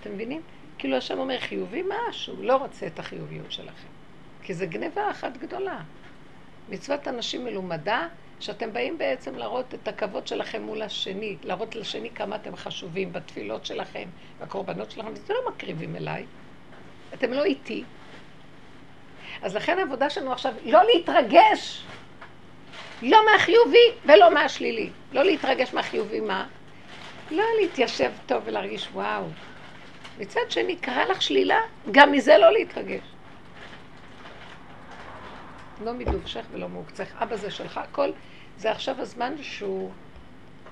אתם מבינים? כאילו השם אומר חיובי משהו, לא רוצה את החיוביות שלכם. כי זה גניבה אחת גדולה. מצוות אנשים מלומדה, שאתם באים בעצם להראות את הכבוד שלכם מול השני, להראות לשני כמה אתם חשובים בתפילות שלכם, בקורבנות שלכם, וזה לא מקריבים אליי. אתם לא איתי. אז לכן העבודה שלנו עכשיו, לא להתרגש. לא מהחיובי ולא מהשלילי. לא להתרגש מהחיובי, מה? לא להתיישב טוב ולהרגיש וואו. מצד שני, קרה לך שלילה, גם מזה לא להתרגש. לא מדובשך ולא מעוקצך. אבא זה שלך, הכל. זה עכשיו הזמן שהוא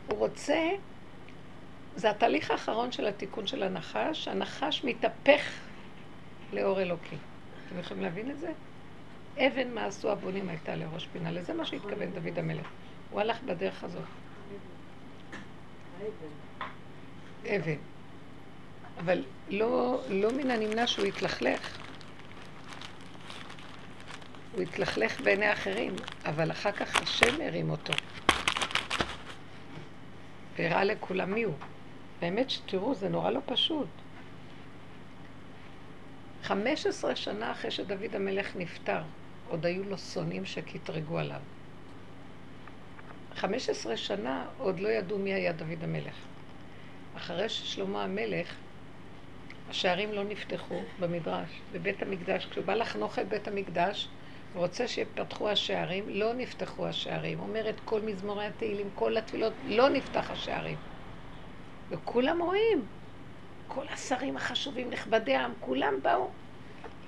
הוא רוצה, זה התהליך האחרון של התיקון של הנחש. הנחש מתהפך לאור אלוקי. אתם יכולים להבין את זה? אבן מה עשו הבונים הייתה לראש פינה. לזה מה שהתכוון דוד המלך. הוא הלך בדרך הזאת. אבן. אבל לא, לא מן הנמנע שהוא יתלכלך. הוא התלכלך בעיני אחרים, אבל אחר כך השם הרים אותו. והראה לכולם מי הוא. באמת שתראו, זה נורא לא פשוט. חמש עשרה שנה אחרי שדוד המלך נפטר, עוד היו לו שונאים שקטרגו עליו. חמש עשרה שנה עוד לא ידעו מי היה דוד המלך. אחרי ששלמה המלך, השערים לא נפתחו במדרש, בבית המקדש. כשהוא בא לחנוך את בית המקדש, הוא רוצה שיפתחו השערים, לא נפתחו השערים. אומרת כל מזמורי התהילים, כל התפילות, לא נפתח השערים. וכולם רואים, כל השרים החשובים, נכבדי העם, כולם באו.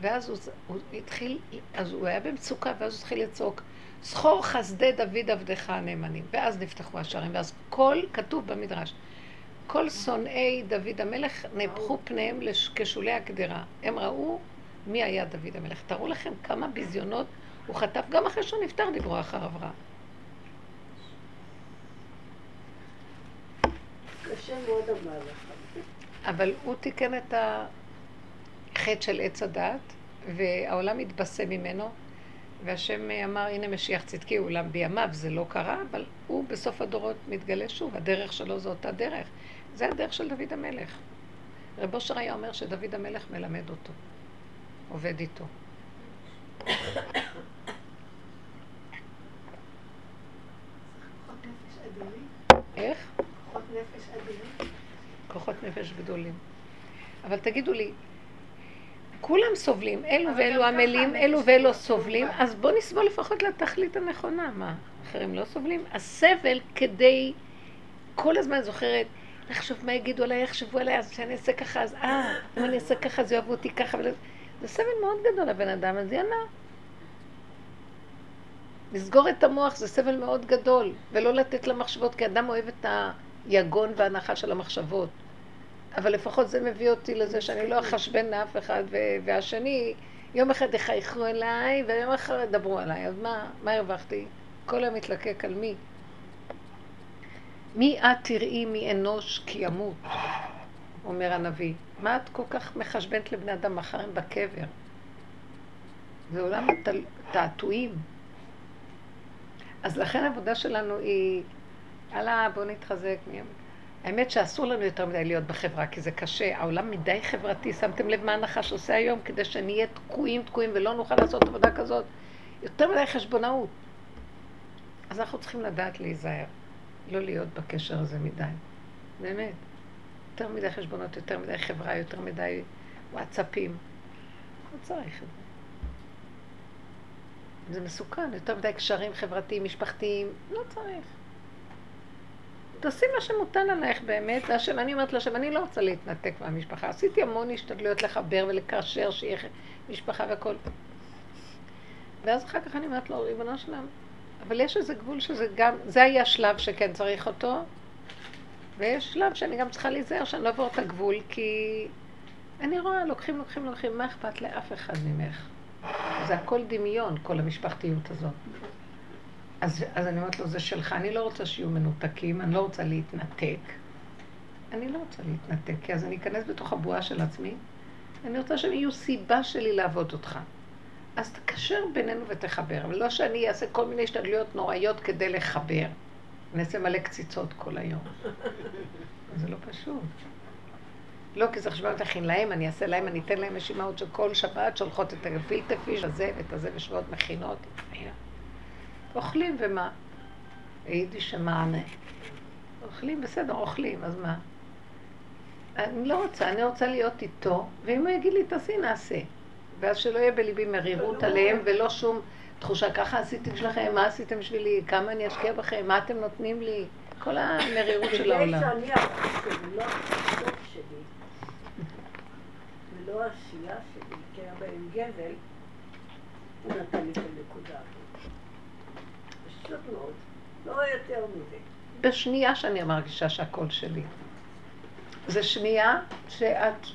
ואז הוא, הוא התחיל, אז הוא היה במצוקה, ואז הוא התחיל לצעוק, זכור חסדי דוד עבדך הנאמנים. ואז נפתחו השערים, ואז כל, כתוב במדרש, כל שונאי דוד המלך נהפכו פניהם כשולי הקדרה. הם ראו מי היה דוד המלך. תראו לכם כמה ביזיונות הוא חטף, גם אחרי שהוא נפטר דיברו אחריו רע. קשה מאוד המהלך. אבל הוא תיקן את החטא של עץ הדת, והעולם התבשם ממנו, והשם אמר, הנה משיח צדקי, אולם בימיו זה לא קרה, אבל הוא בסוף הדורות מתגלה שוב, הדרך שלו זו אותה דרך. זה הדרך של דוד המלך. רב אושר היה אומר שדוד המלך מלמד אותו, עובד איתו. [coughs] איך? כוחות נפש גדולים. אבל תגידו לי, כולם סובלים, אלו ואלו עמלים, אלו ואלו סובלים, אז בואו נסבול לפחות לתכלית הנכונה. מה, אחרים לא סובלים? הסבל כדי, כל הזמן זוכרת, לחשוב מה יגידו עליי, יחשבו עליי, אז שאני אעשה ככה, אז אה, אם אני אעשה ככה, אז יאהבו אותי ככה. זה סבל מאוד גדול לבן אדם, אז יאללה. לסגור את המוח זה סבל מאוד גדול, ולא לתת למחשבות, כי אדם אוהב את היגון וההנחה של המחשבות. אבל לפחות זה מביא אותי לזה שאני לא אחשבן לאף אחד, והשני, יום אחד יחייכו אליי, ויום אחר ידברו עליי, אז מה, מה הרווחתי? כל היום מתלקק על מי? מי את תראי מאנוש כי ימות, אומר הנביא. מה את כל כך מחשבנת לבני אדם מחר הם בקבר? זה עולם תעתועים. אז לכן העבודה שלנו היא, הלאה, בואו נתחזק. האמת שאסור לנו יותר מדי להיות בחברה, כי זה קשה. העולם מדי חברתי. שמתם לב מה הנחש עושה היום כדי שנהיה תקועים תקועים ולא נוכל לעשות עבודה כזאת? יותר מדי חשבונאות. אז אנחנו צריכים לדעת להיזהר. לא להיות בקשר הזה מדי. באמת. יותר מדי חשבונות, יותר מדי חברה, יותר מדי וואטסאפים. לא צריך את זה. זה מסוכן, יותר מדי קשרים חברתיים, משפחתיים, לא צריך. תעשי מה שמוטל עלייך באמת, והשם, אני אומרת לשם, אני לא רוצה להתנתק מהמשפחה. עשיתי המון השתדלויות לחבר ולקשר, שיהיה משפחה והכל. ואז אחר כך אני אומרת לו, ריבונו שלם, אבל יש איזה גבול שזה גם, זה היה שלב שכן צריך אותו, ויש שלב שאני גם צריכה להיזהר שאני לא אעבור את הגבול, כי אני רואה, לוקחים, לוקחים, לוקחים, מה אכפת לאף אחד ממך? זה הכל דמיון, כל המשפחתיות הזאת. אז, אז אני אומרת לו, זה שלך, אני לא רוצה שיהיו מנותקים, אני לא רוצה להתנתק. אני לא רוצה להתנתק, כי אז אני אכנס בתוך הבועה של עצמי. אני רוצה שהם יהיו סיבה שלי לעבוד אותך. אז תקשר בינינו ותחבר, ולא שאני אעשה כל מיני השתדלויות נוראיות כדי לחבר. אני אעשה מלא קציצות כל היום. [laughs] זה לא פשוט. לא, כי זה חשבון תכין להם, אני אעשה להם, אני אתן להם רשימות של כל שבת שולחות את הגפילטה פיש הזה ואת הזה ושבועות מכינות. אוכלים ומה? היידיש שמענה. אוכלים, בסדר, אוכלים, אז מה? אני לא רוצה, אני רוצה להיות איתו, ואם הוא יגיד לי, תעשי, נעשה. ואז שלא יהיה בליבי מרירות עליהם, ולא שום תחושה, ככה עשיתי בשבילכם, מה עשיתם בשבילי, כמה אני אשקיע בכם, מה אתם נותנים לי, כל המרירות של העולם. כדי שאני ולא הסוף שלי, ולא העשייה שלי, כי היה בהם גבל, הוא נתן לי את הנקודה הזאת. פשוט מאוד, לא יותר מזה. בשנייה שאני מרגישה שהקול שלי. זה שנייה שאת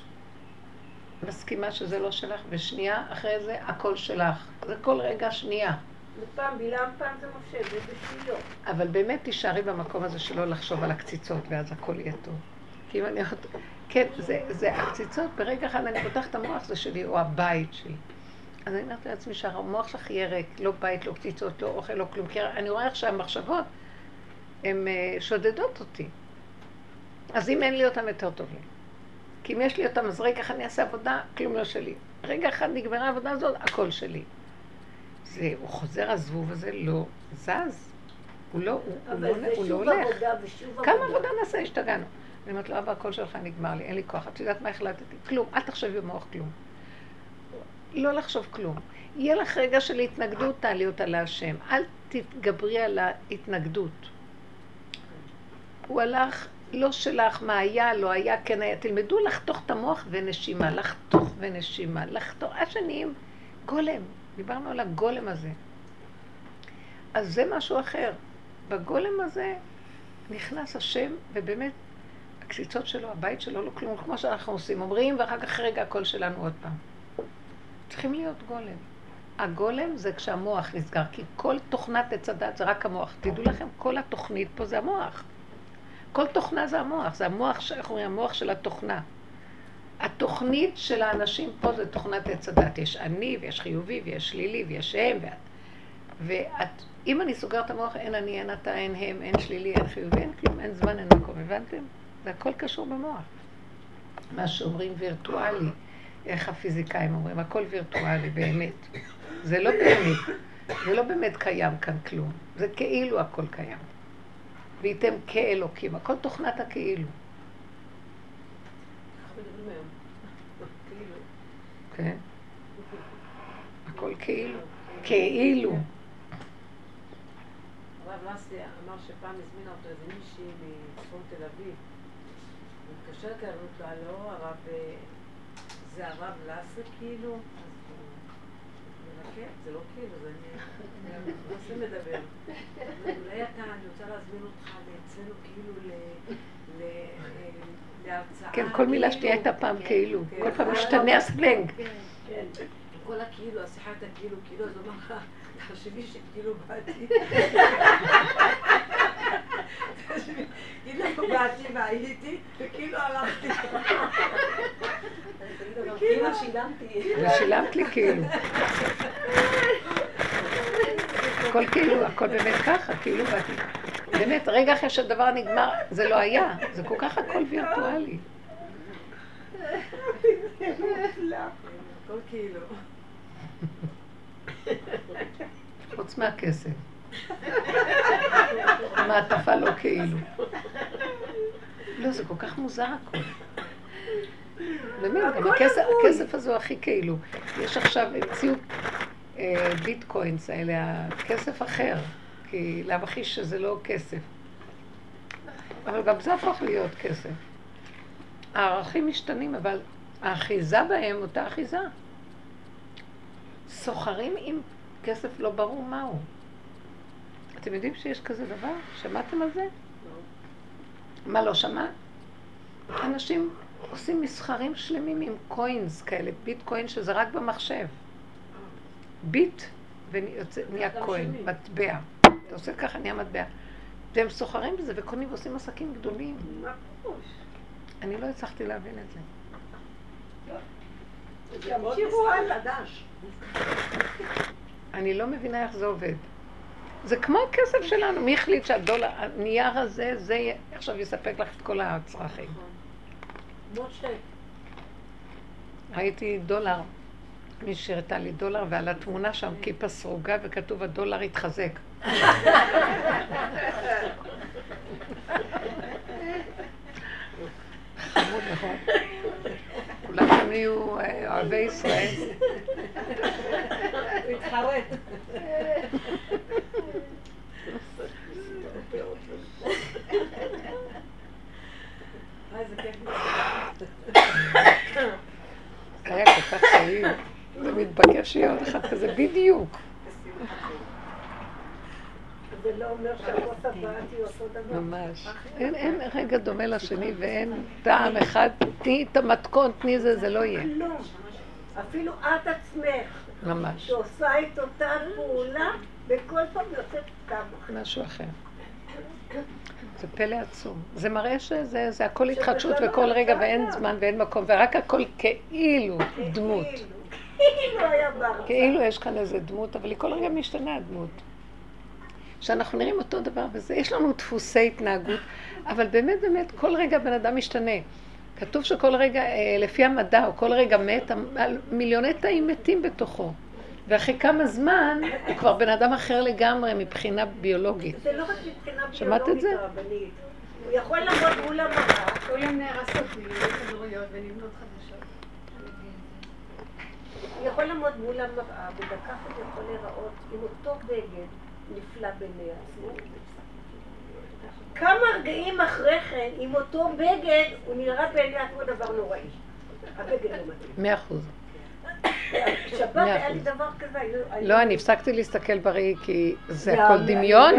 מסכימה שזה לא שלך, ושנייה אחרי זה הכל שלך. זה כל רגע שנייה. ופעם בלעם, פעם זה משה, זה בשניות. אבל באמת תישארי במקום הזה שלא לחשוב על הקציצות, ואז הכל יהיה טוב. כי אם אני עוד... כן, זה, זה הקציצות, ברגע אחד אני פותחת את המוח זה שלי, או הבית שלי. אז אני אומרת לעצמי שהמוח שלך יהיה ריק, לא בית, לא קציצות, לא אוכל, לא כלום. כי אני רואה איך שהמחשבות, הן אה, שודדות אותי. אז אם אין לי אותן, יותר טוב לי. כי אם יש לי אותם, אז רגע אחד אני אעשה עבודה, כלום לא שלי. רגע אחד נגמרה העבודה הזאת, הכל שלי. זה, הוא חוזר, הזבוב הזה לא זז. הוא לא, הוא, הוא לא, הוא לא הולך. עבודה ושוב עבודה. כמה עבודה נעשה? השתגענו. אני אומרת לו, אבא, הקול שלך נגמר לי, אין לי כוח. את יודעת מה החלטתי? כלום. אל תחשבי במוח כלום. לא לחשוב כלום. יהיה לך רגע של התנגדות, תעלי אותה להשם. אל תתגברי על ההתנגדות. הוא הלך לא שלך, מה היה, לא היה, כן היה. תלמדו לחתוך את המוח ונשימה, לחתוך ונשימה, לחתוך, עד שנהיים גולם. דיברנו על הגולם הזה. אז זה משהו אחר. בגולם הזה נכנס השם, ובאמת, הקציצות שלו, הבית שלו, לא כלום, כמו שאנחנו עושים. אומרים, ואחר כך רגע הקול שלנו עוד פעם. צריכים להיות גולם. הגולם זה כשהמוח נסגר, כי כל תוכנת עץ הדת זה רק המוח. תדעו לכם, כל התוכנית פה זה המוח. כל תוכנה זה המוח, זה המוח, איך אומרים, המוח של התוכנה. התוכנית של האנשים פה זה תוכנת עץ הדת. יש אני, ויש חיובי, ויש שלילי, ויש הם, ואת... ואת, אם אני סוגר את המוח, אין אני, אין אתה, אין הם, אין שלילי, אין חיובי, אין כלום, אין זמן, אין מקום, הבנתם? זה הכל קשור במוח. מה שאומרים וירטואלי, איך הפיזיקאים אומרים, הכל וירטואלי, באמת. זה לא באמת, זה לא באמת קיים כאן כלום, זה כאילו הכל קיים. וייתם כאלוקים. הכל תוכנת הכאילו. כאילו. כן? הכל כאילו. כאילו. הרב לסי אמר שפעם הזמינה אותו איזה מישהי מצפון תל אביב. הוא אמרו לו, הלו, הרב, אה, זה הרב לסי כאילו? כן, זה לא כאילו, זה אני... לסי מדבר. אולי אתה, אני רוצה להזמין אותך אצלנו כאילו ל... ל... אה, להרצאה. כן, כל מילה כאילו. שתהיה הייתה פעם כן, כאילו. כן. כל פעם משתנה הסלנג. כן. כל הכאילו, השיחה הייתה כאילו, כאילו, אז הוא אמר לך, תחשבי שכאילו באתי. תחשבי, כאילו באתי והייתי, וכאילו הלכתי. כאילו שילמתי. ושילמת לי כאילו. הכל כאילו, הכל באמת ככה, כאילו באתי. באמת, רגע אחרי שהדבר נגמר, זה לא היה. זה כל כך הכל וירטואלי. כאילו. חוץ מהכסף. המעטפה לא כאילו. לא, זה כל כך מוזר הכל. באמת, גם הכסף, הזה הוא הכי כאילו. יש עכשיו, המציאו אה, ביטקוינס האלה, הכסף אחר, כי להבחי שזה לא כסף. אבל גם זה הפך להיות כסף. הערכים משתנים, אבל האחיזה בהם אותה אחיזה. סוחרים עם כסף לא ברור מהו. אתם יודעים שיש כזה דבר? שמעתם על זה? מה לא שמעת? אנשים עושים מסחרים שלמים עם קוינס כאלה, ביטקוין שזה רק במחשב. ביט ונהיה קוין, מטבע. אתה עושה ככה, נהיה מטבע. והם סוחרים בזה וקונים ועושים עסקים גדולים. מה פירוש? אני לא הצלחתי להבין את זה. אני לא מבינה איך זה עובד. זה כמו הכסף שלנו, מי החליט שהדולר, הנייר הזה, זה עכשיו יספק לך את כל הצרכים. שתי. ראיתי דולר, מי שהראתה לי דולר, ועל התמונה שם כיפה סרוגה וכתוב הדולר התחזק. חמוד, נכון? כולם שם יהיו אה, אוהבי ישראל. הוא התחרט. אה, איזה כיף. היה כל כך טעים. זה מתבקש שיהיה עוד אחד כזה בדיוק. זה לא אומר שהכוס הבאה תהיה אותו דבר. ממש. אין, רגע דומה לשני ואין טעם אחד. תני את המתכון, תני זה, זה לא יהיה. כלום. אפילו את עצמך, ממש. שעושה את אותה פעולה, וכל פעם יוצאת אחר. משהו אחר. זה פלא עצום. זה מראה שזה זה הכל התחדשות לא וכל רגע ואין. זמן ואין מקום, ורק הכל כאילו דמות. כאילו, כאילו היה בהרצאה. כאילו יש כאן איזה דמות, אבל היא כל רגע משתנה הדמות. שאנחנו נראים אותו דבר וזה, יש לנו דפוסי התנהגות, אבל באמת באמת כל רגע בן אדם משתנה. כתוב שכל רגע, אה, לפי המדע, או כל רגע מת, מיליוני תאים מתים בתוכו. ואחרי כמה זמן, הוא כבר בן אדם אחר לגמרי מבחינה ביולוגית. זה לא רק מבחינה שמעת את ביולוגית זה? הרבנית. הוא יכול לעמוד מול המראה, כולם נהרסות מיליוני כדוריות ונבנות חדשות. הוא יכול לעמוד מול המראה, ובכך הוא יכול להיראות עם אותו בגד נפלא בעיני עצמו. כמה רגעים אחרי כן, עם אותו בגד, הוא נראה בעיני עצמו דבר נוראי. הבגד לא מתאים. מאה אחוז. שבת היה לי. דבר כזה, לא, אני הפסקתי להסתכל בראי כי זה הכל דמיון.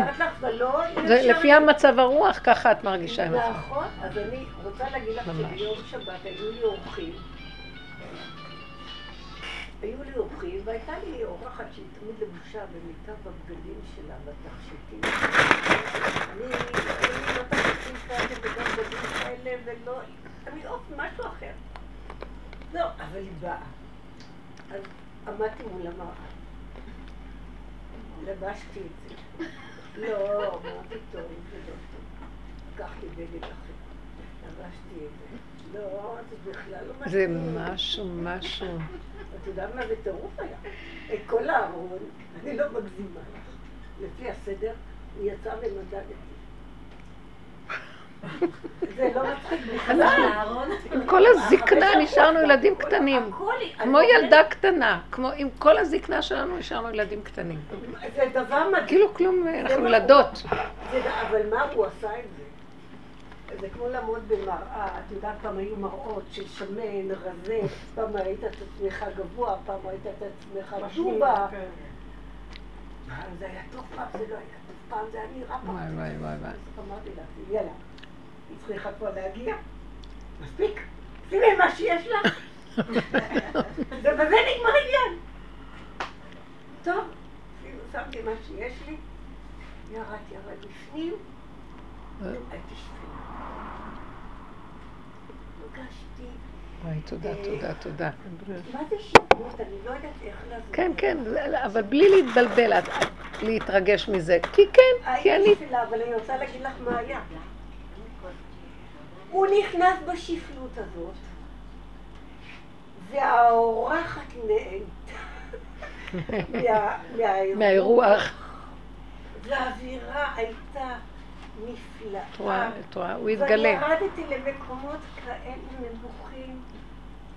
זה אפשר לפי המצב הרוח, ככה את מרגישה עם עצמך. נכון, אז אני רוצה להגיד לך. שביום שבת היו לי אורחים. היו לי אורחים, והייתה לי אורחת שהיא תמיד לבושה במיטב הבגדים שלה, בתכשיטים. אני לא תכשיטים כאלה וגם בגדים כאלה, ולא... תמיד אוף, משהו אחר. לא, אבל היא באה. אז עמדתי מול המראה. לבשתי את זה. לא, מה פתאום, זה לא טוב. לקחתי בגד אחר. לבשתי את זה. לא, זה בכלל לא מתאים. זה משהו, משהו. את יודעת מה זה טירוף היה? את כל הארון, אני לא מגזימה לך. לפי הסדר, הוא יצא ומדד אותי. זה לא מצחיק. עם כל הזקנה נשארנו ילדים קטנים. כמו ילדה קטנה. כמו עם כל הזקנה שלנו נשארנו ילדים קטנים. זה דבר מדהים. כאילו כלום, אנחנו ילדות. זה- אבל מה הוא עשה את זה? זה כמו לעמוד במראה, את יודעת פעם היו מראות של שמן, רזה, פעם ראית את עצמך גבוה, פעם ראית את עצמך דובה. כן. פעם זה היה טוב, פעם זה לא היה טוב, פעם זה היה נראה פעם. וואי וואי וואי וואי. אז אמרתי לה, יאללה, היא צריכה כבר להגיע, מספיק, שימי מה שיש לה. ובזה נגמר עניין. טוב, אפילו שמתי מה שיש לי, ירד, ירד בפנים, הייתי שפלה. הרגשתי, וואי, תודה, תודה, תודה. מה זה שפלות? אני לא יודעת איך לעשות. כן, כן, זה- אבל בלי להתבלבל, להתרגש מזה. כי כן, כי הייתי אני... שפלה, אבל אני רוצה להגיד לך מה היה. הוא נכנס בשפלות הזאת, והאורחת נהנתה [laughs] מהאירוח. והאווירה הייתה נפלאה. את רואה, את רואה, הוא התגלה. ואני ירדתי למקומות כאלה נמוכים.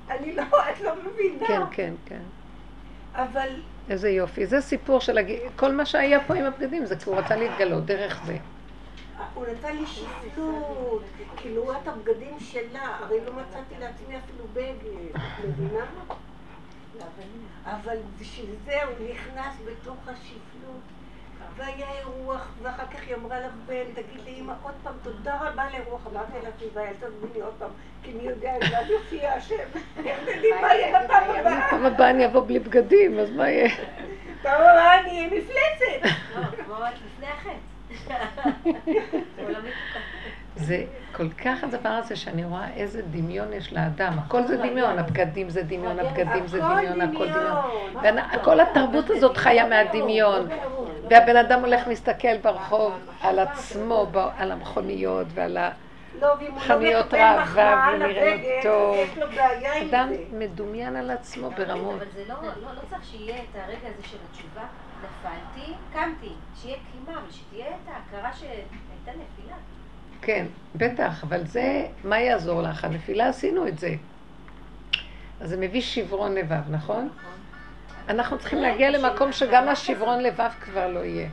אני לא, את לא מבינה. כן, כן, כן. אבל איזה יופי. זה סיפור של הג... כל מה שהיה פה עם הבגדים, זה כי הוא רצה להתגלות דרך זה. הוא נתן לי שפלות, כאילו את הבגדים שלה, הרי לא מצאתי לעצמי אפילו בגד, מבינה? אבל בשביל זה הוא נכנס בתוך השפלות, והיה אירוח, ואחר כך היא אמרה לבן, תגיד לי אמא עוד פעם, תודה רבה לאירוח, אמרתי לה תודה, אל תזמיני עוד פעם, כי מי יודע אם אז יופיע השם, הם יודעים מה יהיה בפעם הבאה, פעם הבאה אני אבוא בלי בגדים, אז מה יהיה? פעם הבאה אני אהיה מפלצת. לא, כמו רק לפני החטא. זה כל כך הדבר הזה שאני רואה איזה דמיון יש לאדם. הכל זה דמיון, הבגדים זה דמיון, הבגדים זה דמיון, הכל דמיון. וכל התרבות הזאת חיה מהדמיון. והבן אדם הולך מסתכל ברחוב על עצמו, על המכוניות ועל ה... לא, לא חנויות ראווה ונראה טוב. אדם. מדומיין על עצמו ברמות. אבל זה לא, לא, לא צריך שיהיה את הרגע הזה של התשובה. נפלתי, קמתי. שיהיה קימה, אבל שתהיה את ההכרה שהייתה נפילה. כן, בטח, אבל זה, מה יעזור לך? הנפילה עשינו את זה. אז זה מביא שברון לבב, נכון? אנחנו צריכים להגיע למקום שגם השברון לבב כבר לא יהיה.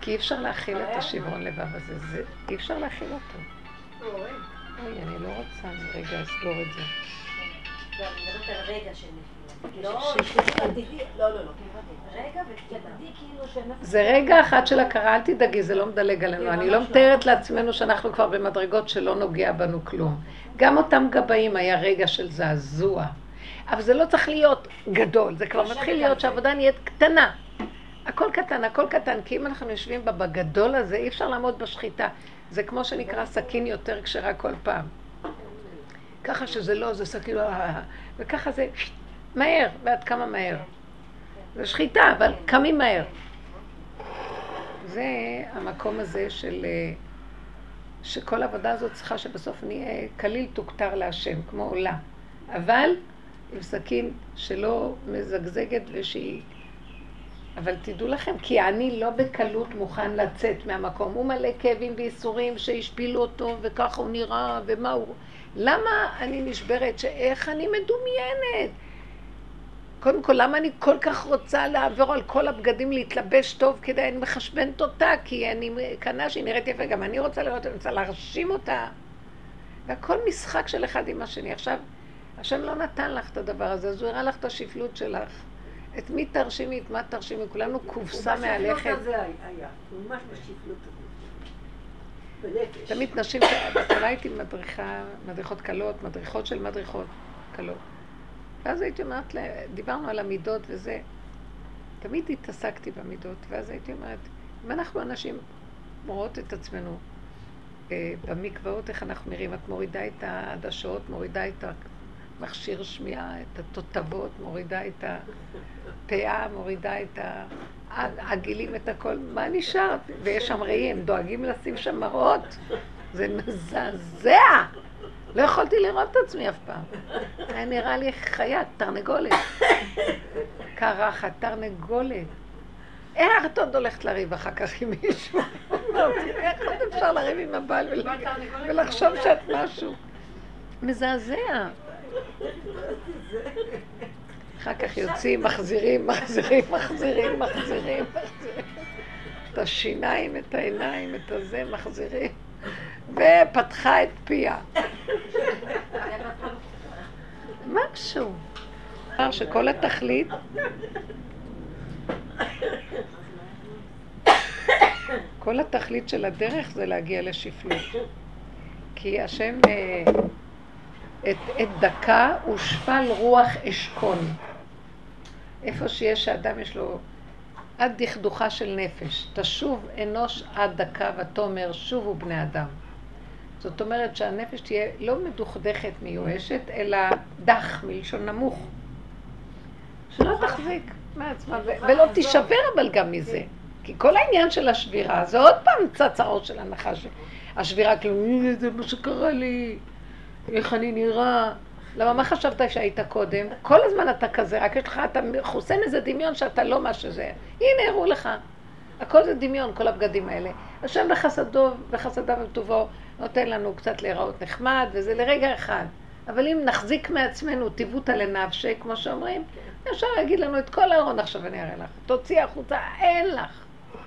כי אי אפשר להכיל את השברון לבב הזה, זה, אי אפשר להכיל אותו. אוי, אני לא רוצה, אני רגע אסגור את זה. לא, אני מדברת על רגע של נפילה. לא, עתידי, לא, לא, לא. כאילו. זה רגע אחד של הכרה, אל תדאגי, זה לא מדלג עלינו. אני לא מתארת לעצמנו שאנחנו כבר במדרגות שלא נוגע בנו כלום. גם אותם גבאים היה רגע של זעזוע. אבל זה לא צריך להיות גדול, זה כבר מתחיל להיות שהעבודה נהיית קטנה. הכל קטן, הכל קטן, כי אם אנחנו יושבים בה בגדול הזה, אי אפשר לעמוד בשחיטה. זה כמו שנקרא סכין יותר כשרה כל פעם. ככה שזה לא, זה סכין, אה, וככה זה מהר, ועד כמה מהר. זה שחיטה, אבל קמים מהר. זה המקום הזה של... אה, שכל העבודה הזאת צריכה שבסוף נהיה כליל תוכתר להשם, כמו עולה. אבל עם סכין שלא מזגזגת ושהיא... אבל תדעו לכם, כי אני לא בקלות מוכן לצאת מהמקום. הוא מלא כאבים וייסורים שהשפילו אותו, וככה הוא נראה, ומה הוא... למה אני נשברת? שאיך אני מדומיינת? קודם כל, למה אני כל כך רוצה לעבור על כל הבגדים, להתלבש טוב כדי, אני מחשבנת אותה, כי אני קנה שהיא נראית יפה, גם אני רוצה לראות, אני רוצה להרשים אותה. והכל משחק של אחד עם השני. עכשיו, השם לא נתן לך את הדבר הזה, אז הוא הראה לך את השפלות שלך. את מי תרשימי, את מה תרשימי, כולנו קופסה מהלכת. בשפלות הזה היה, ממש בשפלות הזאת. תמיד נשים, [coughs] בהתחלה הייתי מדריכה, מדריכות קלות, מדריכות של מדריכות קלות. ואז הייתי אומרת, לה- דיברנו על המידות וזה, תמיד התעסקתי במידות, ואז הייתי אומרת, אם אנחנו אנשים רואות את עצמנו אה, במקוואות, איך אנחנו נראים, את מורידה את העדשות, מורידה את המכשיר שמיעה, את התותבות, מורידה את הפאה, מורידה את העגילים, את הכל, מה נשאר? ויש שם ראי, הם דואגים לשים שם מראות, זה מזעזע. לא יכולתי לראות את עצמי אף פעם. היה נראה לי חיה, תרנגולת. קרחת, תרנגולת. איך את עוד הולכת לריב אחר כך עם מישהו? איך עוד אפשר לריב עם הבעל ול- ולחשוב שאת משהו? מזעזע. אחר כך יוצאים, מחזירים, מחזירים, מחזירים, מחזירים, מחזירים. את השיניים, את העיניים, את הזה, מחזירים. ופתחה את פיה. משהו. אמר שכל התכלית כל התכלית של הדרך זה להגיע לשפלות. כי השם אה, את, את דקה ושפל רוח אשכון. איפה שיש שאדם יש לו עד דכדוכה של נפש. תשוב אנוש עד דקה ותאמר שובו בני אדם. זאת אומרת שהנפש תהיה לא מדוכדכת מיואשת, אלא דח מלשון נמוך. שלא תחזיק מעצמה, ו- ולא תישבר אבל גם מזה. כי כל העניין של השבירה זה עוד פעם האור של הנחש. השבירה כאילו, "הנה, זה מה שקרה לי, איך אני נראה. למה, מה חשבת שהיית קודם? כל הזמן אתה כזה, רק יש לך, אתה חוסם איזה דמיון שאתה לא מה שזה. הנה, הראו לך. הכל זה דמיון, כל הבגדים האלה. השם בחסדו, בחסדיו וטובו, נותן לנו קצת להיראות נחמד, וזה לרגע אחד. אבל אם נחזיק מעצמנו טיבותא לנפשי, כמו שאומרים, אפשר להגיד לנו את כל הארון עכשיו אני אראה לך. תוציאי החוצה, אין לך.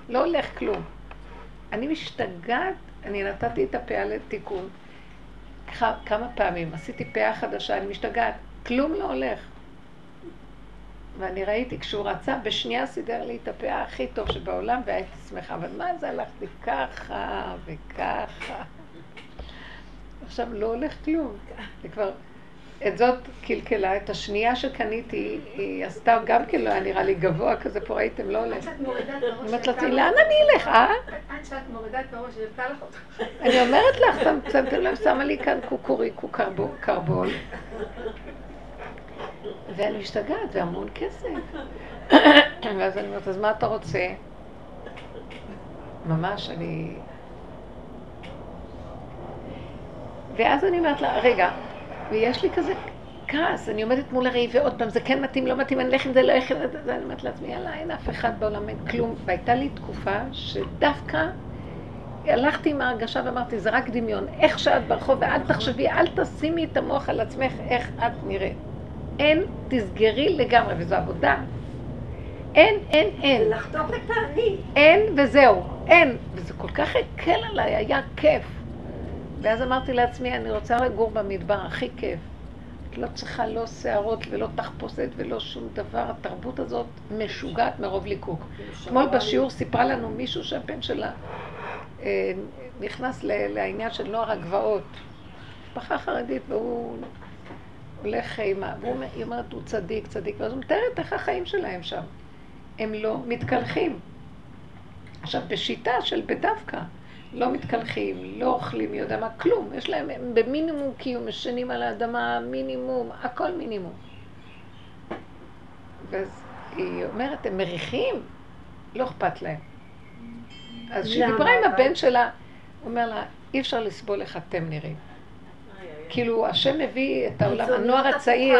לא הולך כלום. אני משתגעת, אני נתתי את הפאה לתיקון. כמה פעמים, עשיתי פאה חדשה, אני משתגעת, כלום לא הולך. ואני ראיתי, כשהוא רצה, בשנייה סידר לי את הפאה הכי טוב שבעולם, והייתי שמחה. אבל מה זה הלך לי ככה וככה? עכשיו לא הולך כלום. זה כבר... את זאת קלקלה, את השנייה שקניתי, היא עשתה גם כן לא היה נראה לי גבוה כזה, פה ראיתם, לא עולה. עד שאת מורידה את הראש, אומרת יצא לעצמי, לאן אני אלך, אה? עד שאת מורידה את הראש, יצא לך אותו. אני אומרת לך, שמתם לב, שמה לי כאן קוקוריקו קרבו- קרבול. ואני משתגעת, זה המון כסף. [coughs] ואז אני אומרת, אז מה אתה רוצה? ממש, אני... ואז אני אומרת לה, רגע, ויש לי כזה כעס, אני עומדת מול הראי, ועוד פעם, זה כן מתאים, לא מתאים, אני אלך עם זה, לא אלך עם זה, זה, אני אומרת לעצמי, יאללה, אין אף אחד בעולם, אין כלום. והייתה לי תקופה שדווקא הלכתי עם ההרגשה ואמרתי, זה רק דמיון. איך שאת ברחוב, ואל תחשבי, אל תשימי את המוח על עצמך, איך את נראית. אין, תסגרי לגמרי, וזו עבודה. אין, אין, אין. לחתוך את האני. אין וזהו, אין. וזה כל כך הקל עליי, היה כיף. ואז אמרתי לעצמי, אני רוצה לגור במדבר, הכי כיף. את לא צריכה לא שערות ולא תחפושת ולא שום דבר. התרבות הזאת משוגעת מרוב ליקוק. אתמול בשיעור סיפרה לנו מישהו שהבן שלה אה, נכנס ל- לעניין של נוער הגבעות. משפחה חרדית, והוא הולך עם ה... והוא אומר- היא אומרת, הוא צדיק, צדיק, ואז הוא מתארת איך החיים שלהם שם. הם לא מתקלחים. עכשיו, בשיטה של בדווקא, לא מתקלחים, לא אוכלים, מי יודע מה, כלום. יש להם, הם במינימום קיום, ישנים על האדמה, מינימום, הכל מינימום. ואז היא אומרת, הם מריחים, לא אכפת להם. אז כשהיא? דיברה עם הבן שלה, הוא אומר לה, אי אפשר לסבול איך אתם נראים. כאילו, השם מביא את העולם, הנוער. הצעיר.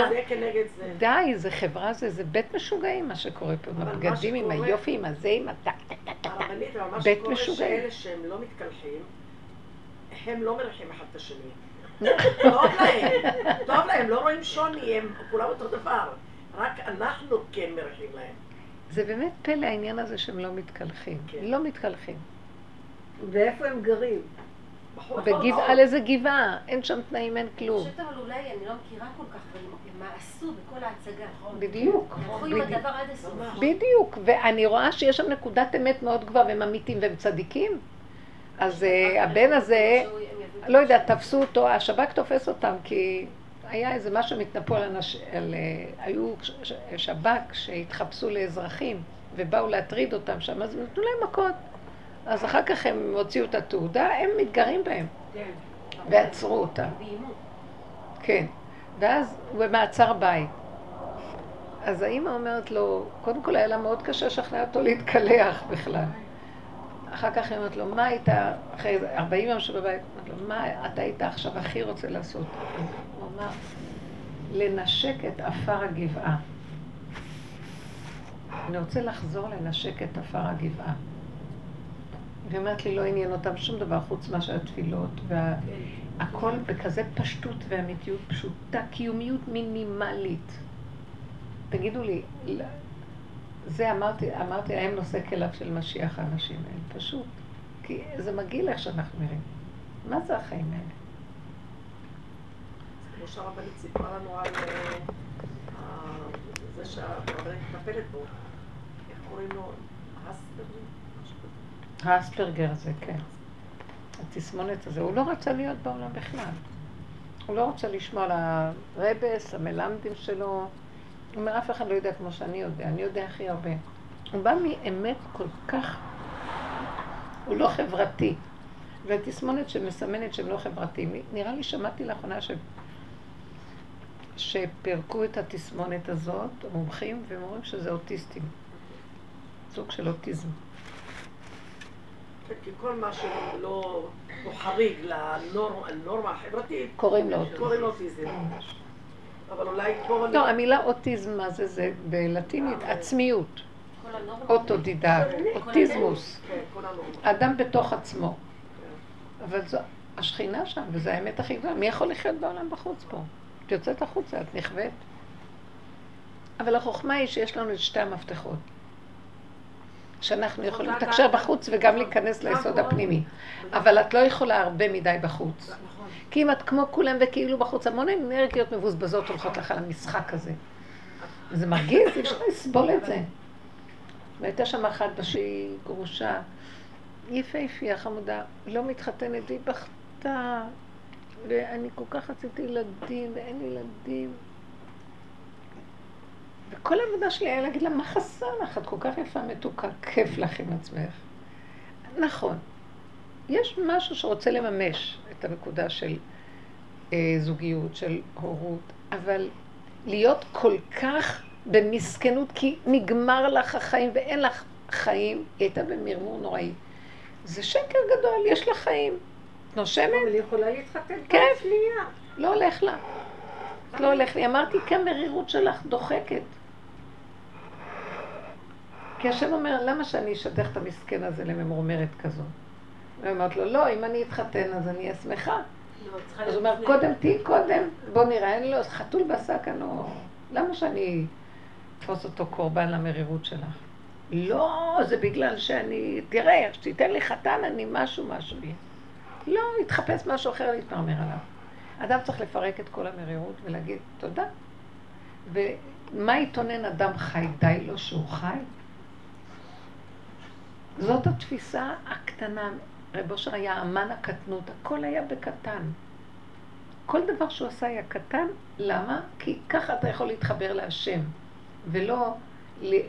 די, זה חברה, זה, זה בית משוגעים מה שקורה פה, עם הבגדים, עם היופי, עם הזה, עם טק, טק. הרבנית, אבל מה בית שקורה משוגעים. שאלה שהם לא מתקלחים, הם לא מריחים אחד את השני. [laughs] טוב להם, טוב להם, לא רואים שוני, הם כולם אותו דבר. רק אנחנו כן מריחים להם. זה באמת פלא העניין הזה שהם לא מתקלחים. כן. לא מתקלחים. ואיפה הם גרים? בגבעה, על איזה גבעה, אין שם תנאים, אין אני כלום. חושבת אבל אולי, אני לא מכירה כל כך, מה עשו בכל ההצגה. בדיוק. הם הלכו עם בדיוק. הדבר עד הסוף. בדיוק, ואני רואה שיש שם נקודת אמת מאוד גבוהה, והם אמיתים והם צדיקים. אז אה, הבן הזה, לא יודע, תפסו אותו, השב"כ תופס אותם, כי היה איזה משהו, הם התנפלו על אנשים, אה, היו שב"כ שהתחפשו לאזרחים, ובאו להטריד אותם שם, אז נתנו להם מכות. אז אחר כך הם הוציאו את התעודה, הם מתגרים בהם, כן. ועצרו אותם. כן. ואז הוא במעצר בית. אז האימא אומרת לו, קודם כל היה לה מאוד קשה לשכנע אותו להתקלח בכלל. אחר כך היא אומרת לו, מה היית, אחרי איזה 40 יום שבבית, אומרת לו, מה אתה היית עכשיו הכי רוצה לעשות? הוא אמר, לנשק את עפר הגבעה. אני רוצה לחזור לנשק את עפר הגבעה. והיא אומרת לי, לא עניין אותם שום דבר חוץ מאשר התפילות, והכל בכזה פשטות ואמיתיות פשוטה, קיומיות מינימלית. תגידו לי, זה אמרתי, אמרתי להם נושא כליו של משיח האנשים האלה, פשוט. כי זה מגעיל איך שאנחנו נראים. מה זה החיים האלה? כמו שהרבנית סיפרה לנו על אה, זה שהרבנית מטפלת בו, איך קוראים לו? האספרגר זה, כן. התסמונת הזה. הוא לא רצה להיות בעולם בכלל. הוא לא רצה לשמוע על הרבס, המלמדים שלו. הוא אומר, אף אחד לא יודע כמו שאני יודע, אני יודע הכי הרבה. הוא בא מאמת כל כך, הוא לא חברתי. ותסמונת שמסמנת שהם לא חברתיים. נראה לי, שמעתי לאחרונה ש... שפירקו את התסמונת הזאת, המומחים, והם אומרים שזה אוטיסטים. סוג של אוטיזם. כי כל מה שלא הוא חריג לנורמה החברתית, קוראים לו אוטיזם. אבל אולי פה... לא, המילה אוטיזם, מה זה? זה בלטינית עצמיות. אוטודידקט, אוטיזמוס. כן, אדם בתוך עצמו. אבל זו השכינה שם, וזו האמת הכי גדולה. מי יכול לחיות בעולם בחוץ פה? את יוצאת החוצה, את נכווית. אבל החוכמה היא שיש לנו את שתי המפתחות. שאנחנו יכולים לתקשר בחוץ וגם להיכנס ליסוד הפנימי. אבל את לא יכולה הרבה מדי בחוץ. כי אם את כמו כולם וכאילו בחוץ, המון אנרגיות מבוזבזות הולכות לך למשחק הזה. זה מרגיז, אי אפשר לסבול את זה. והייתה שם אחת שהיא גרושה, יפהפייה, חמודה, לא מתחתנת, והיא בכתה, ואני כל כך רציתי ילדים, ואין ילדים. וכל העבודה שלי היה להגיד לה, מה חסר לך? את כל כך יפה, מתוקה, כיף לך עם עצמך. נכון, יש משהו שרוצה לממש את הנקודה של אה, זוגיות, של הורות, אבל להיות כל כך במסכנות, כי נגמר לך החיים ואין לך חיים, היא הייתה במרמור נוראי. זה שקר גדול, יש לה חיים. נושמת? אבל היא יכולה להתחתן כן. שנייה. לא הולך לה. לא הולך לי. אמרתי, כי המרירות שלך דוחקת. כי השם אומר, למה שאני אשדך את המסכן הזה לממורמרת כזאת? והיא אומרת לו, לא, אם אני אתחתן אז אני אהיה שמחה. לא, אז הוא אומר, קודם תהיי קודם, בוא נראה, אין לו חתול בשק, אני לא... למה שאני אתפוס אותו קורבן למרירות שלך? לא, זה בגלל שאני, תראה, שתיתן לי חתן, אני משהו משהו יהיה. לא, יתחפש משהו אחר להתמרמר עליו. אדם צריך לפרק את כל המרירות ולהגיד תודה. ומה יתונן אדם חי? די לו שהוא חי? זאת התפיסה הקטנה. רב אושר היה אמן הקטנות, הכל היה בקטן. כל דבר שהוא עשה היה קטן, למה? כי ככה אתה יכול להתחבר להשם, ולא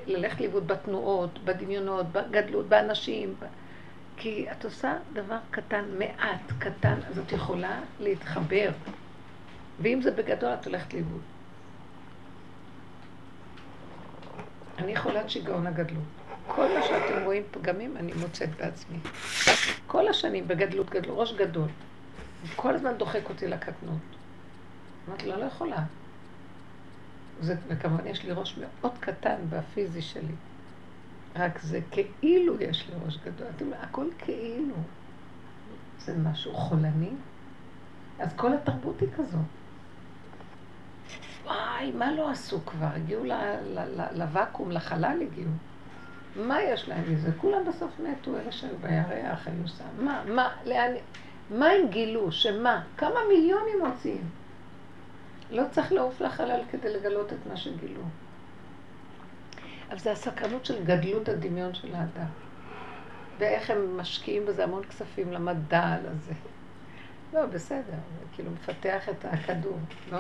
ללכת לאיבוד בתנועות, בדמיונות, בגדלות, באנשים. כי את עושה דבר קטן, מעט, קטן, אז את יכולה להתחבר. ואם זה בגדול, את הולכת לאיבוד. אני חולת שיגעון הגדלות. כל מה שאתם רואים פגמים, אני מוצאת בעצמי. כל השנים בגדלות גדלות, ראש גדול. כל הזמן דוחק אותי לקטנות. אמרתי לו, לא יכולה. זה, וכמובן יש לי ראש מאוד קטן בפיזי שלי. רק זה כאילו יש לי ראש גדול. אתם הכל כאילו. זה משהו חולני. אז כל התרבות היא כזאת. וואי, מה לא עשו כבר? הגיעו לוואקום, לחלל הגיעו. מה יש להם מזה? כולם בסוף מתו, אלה שהיו בירח, היו שם. מה, מה, לאן... מה הם גילו? שמה? כמה מיליונים מוציאים? לא צריך לעוף לחלל כדי לגלות את מה שגילו. אבל זה הסקרנות של גדלות הדמיון של האדם. ואיך הם משקיעים בזה המון כספים למדע, לזה. לא, בסדר, כאילו מפתח את הכדור, לא?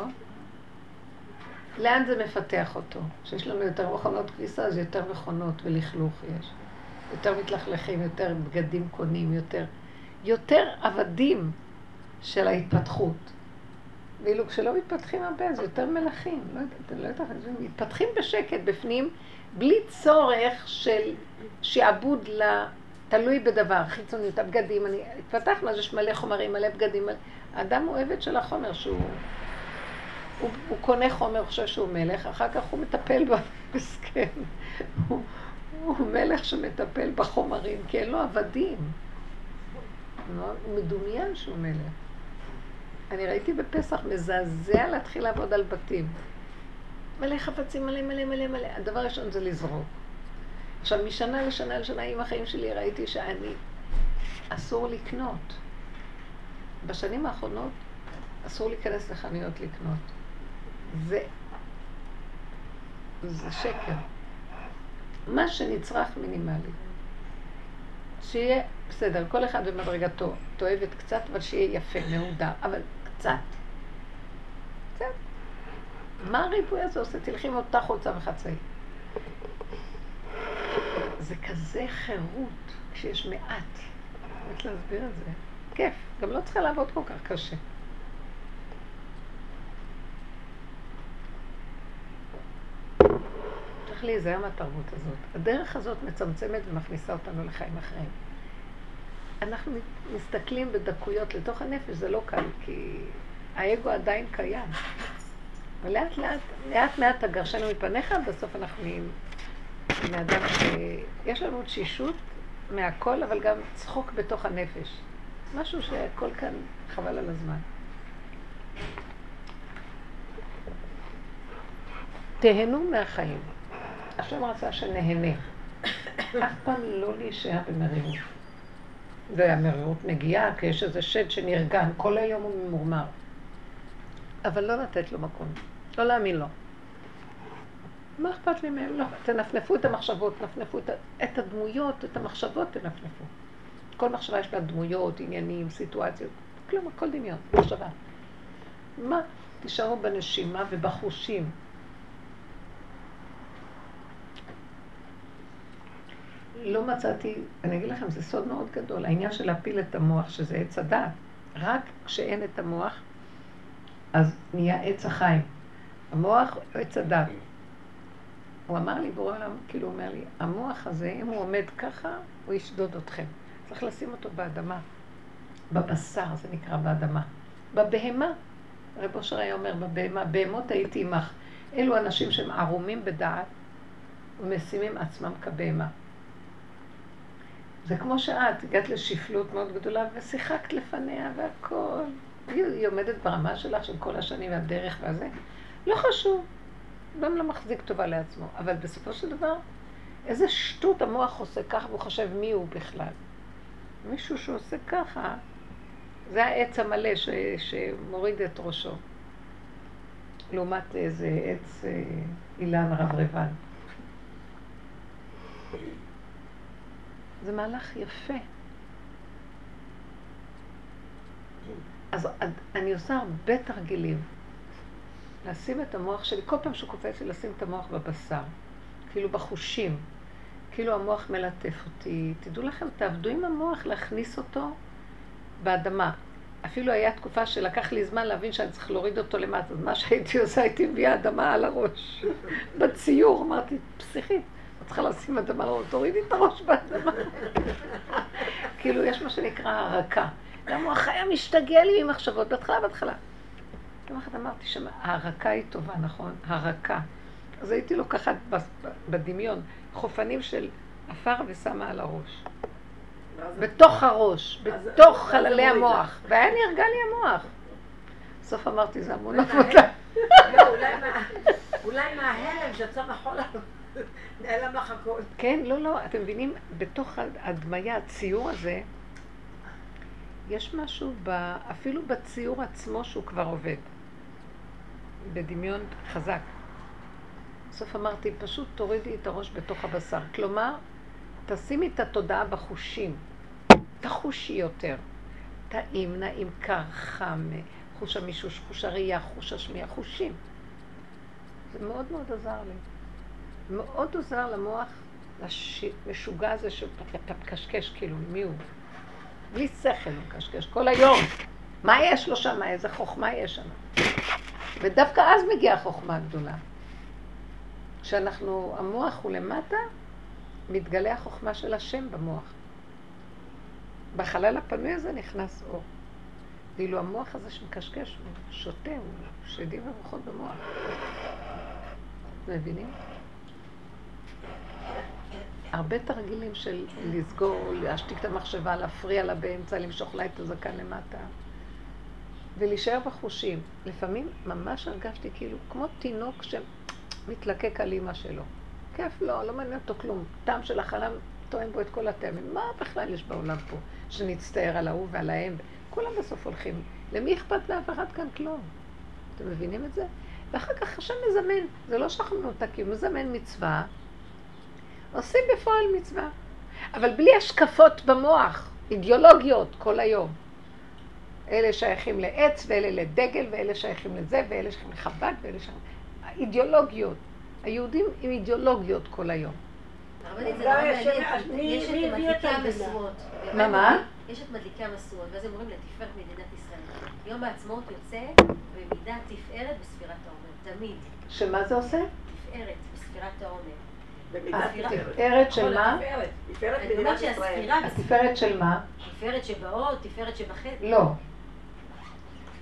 לאן זה מפתח אותו? שיש לנו יותר מכונות כביסה, אז יותר מכונות ולכלוך יש. יותר מתלכלכים, יותר בגדים קונים, יותר... יותר עבדים של ההתפתחות. ואילו כשלא מתפתחים הרבה, זה יותר מלכים. לא יודעת, לא יודעת, מתפתחים בשקט בפנים, בלי צורך של שעבוד ל... תלוי בדבר, חיצוניות, הבגדים, אני התפתחנו, אז יש מלא חומרים, מלא בגדים, מלא... האדם הוא עבד של החומר שהוא הוא, הוא קונה חומר, חושב שהוא מלך, אחר כך הוא מטפל בו, מסכן. הוא, הוא מלך שמטפל בחומרים, כי אין לו עבדים. הוא מדומיין שהוא מלך. אני ראיתי בפסח מזעזע להתחיל לעבוד על בתים. מלא חפצים, מלא מלא מלא מלא. הדבר הראשון זה לזרוק. עכשיו, משנה לשנה לשנה עם החיים שלי ראיתי שאני, אסור לקנות. בשנים האחרונות אסור להיכנס לחנויות לקנות. זה, זה שקר. מה שנצרך מינימלי. שיהיה בסדר, כל אחד במדרגתו. את אוהבת קצת, אבל שיהיה יפה, מהודר, אבל קצת. קצת. מה הריבוי הזה עושה? תלכי עם אותה חולצה וחצאי. זה כזה חירות כשיש מעט. באמת להסביר את זה. כיף. גם לא צריכה לעבוד כל כך קשה. צריך להיזהר מהתרבות הזאת. הדרך הזאת מצמצמת ומכניסה אותנו לחיים אחרים. אנחנו מסתכלים בדקויות לתוך הנפש, זה לא קל, כי האגו עדיין קיים. ולאט לאט, לאט מעט תגרשנו מפניך, בסוף אנחנו נהיים מאדם שיש לנו תשישות מהכל, אבל גם צחוק בתוך הנפש. משהו שהכל כאן חבל על הזמן. תהנו מהחיים. השם רצה שנהנה. אף פעם לא להישאר במרירות. והמרירות מגיעה, כי יש איזה שד שנרגן, כל היום הוא ממורמר. אבל לא לתת לו מקום, לא להאמין לו. מה אכפת לי מהם? לא, תנפנפו את המחשבות, תנפנפו את, את הדמויות, את המחשבות תנפנפו. כל מחשבה יש לה דמויות, עניינים, סיטואציות, כלום, הכל דמיון, מחשבה. מה? תישארו בנשימה ובחושים. לא מצאתי, אני אגיד לכם, זה סוד מאוד גדול, העניין של להפיל את המוח, שזה עץ הדעת. רק כשאין את המוח, אז נהיה עץ החיים. המוח הוא עץ הדעת. הוא אמר לי, בורא עולם, כאילו הוא אומר לי, המוח הזה, אם הוא עומד ככה, הוא ישדוד אתכם. צריך לשים אותו באדמה. בבשר, זה נקרא באדמה. בבהמה. רב אושר היה אומר, בבהמה, בהמות הייתי עמך. אלו אנשים שהם ערומים בדעת ומשימים עצמם כבהמה. זה כמו שאת, הגעת לשפלות מאוד גדולה ושיחקת לפניה והכל. היא, היא עומדת ברמה שלך של כל השנים והדרך והזה. לא חשוב. גם לא מחזיק טובה לעצמו. אבל בסופו של דבר, איזה שטות המוח עושה ככה והוא חושב מי הוא בכלל. מישהו שעושה ככה, זה העץ המלא ש, שמוריד את ראשו. לעומת איזה עץ אה, אילן רברבן. זה מהלך יפה. אז אני עושה הרבה תרגילים. לשים את המוח שלי, כל פעם שהוא קופץ לי, לשים את המוח בבשר. כאילו בחושים. כאילו המוח מלטף אותי. תדעו לכם, תעבדו עם המוח, להכניס אותו באדמה. אפילו היה תקופה שלקח לי זמן להבין שאני צריך להוריד אותו למטה. אז מה שהייתי עושה, הייתי מביאה אדמה על הראש. [laughs] בציור, אמרתי, פסיכית. צריכה לשים אדמה על הראש, תורידי את הראש באדמה. כאילו, יש מה שנקרא הרקה. גם הוא החיה משתגע לי ממחשבות, בהתחלה, בהתחלה. יום אחד אמרתי שההרקה היא טובה, נכון? הרקה. אז הייתי לוקחת בדמיון חופנים של עפר ושמה על הראש. בתוך הראש, בתוך חללי המוח. והיה נרגע לי המוח. בסוף אמרתי, זה המון עבודה. לא, אולי מההלם שיצא מחול נעלם לך הכל. כן, לא, לא, אתם מבינים, בתוך הדמיה, הציור הזה, יש משהו, ב, אפילו בציור עצמו שהוא כבר עובד. בדמיון חזק. בסוף אמרתי, פשוט תורידי את הראש בתוך הבשר. כלומר, תשימי את התודעה בחושים. תחושי יותר. טעים, נעים, קר, חם, חוש המישוש, חוש הראייה, חוש השמיעה, חושים. זה מאוד מאוד עזר לי. מאוד עוזר למוח המשוגע הזה שאתה מקשקש, כאילו, מי הוא? בלי שכל הוא מקשקש, כל היום. מה יש לו שם? איזה חוכמה יש שם? ודווקא אז מגיעה החוכמה הגדולה. כשאנחנו, המוח הוא למטה, מתגלה החוכמה של השם במוח. בחלל הפנוי הזה נכנס אור. ואילו המוח הזה שמקשקש, הוא שותה, הוא שדים ורוחות במוח. מבינים? הרבה תרגילים של לסגור, להשתיק את המחשבה, להפריע לה באמצע, למשוך לה את הזקן למטה. ולהישאר בחושים. לפעמים ממש הרגשתי כאילו כמו תינוק שמתלקק על אימא שלו. כיף לו, לא מעניין אותו כלום. טעם של החלב טוען בו את כל הטעמים. מה בכלל יש בעולם פה שנצטער על ההוא ועל ההם? כולם בסוף הולכים. למי אכפת לאף אחד כאן כלום? אתם מבינים את זה? ואחר כך השם מזמן, זה לא שכחנו אותה, הוא מזמן מצווה, עושים בפועל מצווה. אבל בלי השקפות במוח, אידיאולוגיות כל היום. אלה שייכים לעץ, ואלה לדגל, ואלה שייכים לזה, ואלה שייכים לחב"ד, ואלה שייכים... אידיאולוגיות. היהודים עם אידיאולוגיות כל היום. מעניין, יש את מדליקי המשואות. מה, מה? יש את מדליקי המשואות, ואז הם אומרים לתפארת מדינת ישראל. יום העצמאות יוצא במידה תפארת בספירת העומר, תמיד. שמה זה עושה? תפארת בספירת העומר. במידת תפארת. התפארת של מה? תפארת אני אומרת מדינת ישראל. שהספירה, התפארת של מה? תפארת שבאות, תפארת שבחטא. לא.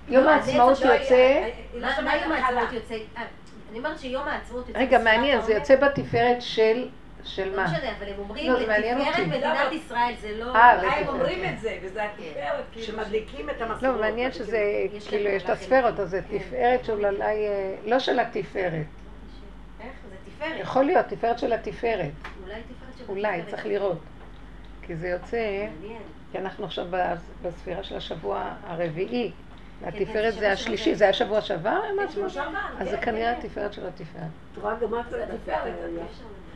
יום העצמאות יוצא... מה מה יום העצמאות יוצא? אה, אני אומרת שיום העצמאות יוצא רגע, מעניין, זה. יוצא בתפארת של... של לא מה? משנה, אבל הם אומרים לא, לתפארת. מדינת ישראל, זה לא... אה, אה, הם. אומרים את זה, וזה התפארת, כאילו. שמדליקים את המסורות. לא, מעניין שזה, יש כאילו, יש את. הספרות, אז זה כן. תפארת של אולי... אה, לא של התפארת. איך? זה תפארת. יכול להיות, תפארת של התפארת. אולי תפארת של אולי, התפארת. צריך לראות. כי זה יוצא, מעניין. כי אנחנו עכשיו בס- בספירה של השבוע הרביעי. כן, והתפארת זה זה השלישי. זה היה שבוע שעבר? אז זה כן, כנראה כן. התפארת של התפארת. את רואה גם את זה התפארת,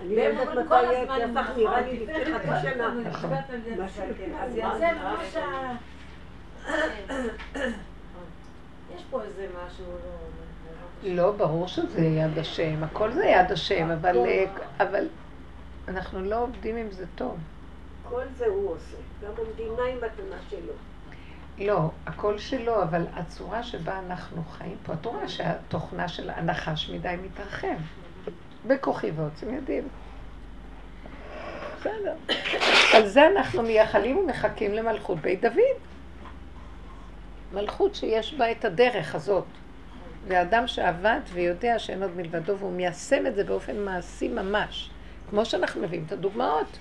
אני לא יודעת מתי נכון, נראה לי לפני חצי שנה. נכון. כן. יש פה איזה משהו לא... ברור שזה יד השם, הכל זה יד השם, אבל, אה, אבל אנחנו לא עובדים עם זה טוב. כל זה הוא עושה. גם המדינה היא מתנה שלו. לא, הכל שלו, אבל הצורה שבה אנחנו חיים פה, את רואה שהתוכנה של הנחש מדי מתרחב. בכוחי ועוצם ידים. בסדר. על זה אנחנו מייחלים ומחכים למלכות בית דוד. מלכות שיש בה את הדרך הזאת. ואדם שעבד ויודע שאין עוד מלבדו והוא מיישם את זה באופן מעשי ממש. כמו שאנחנו מביאים את הדוגמאות.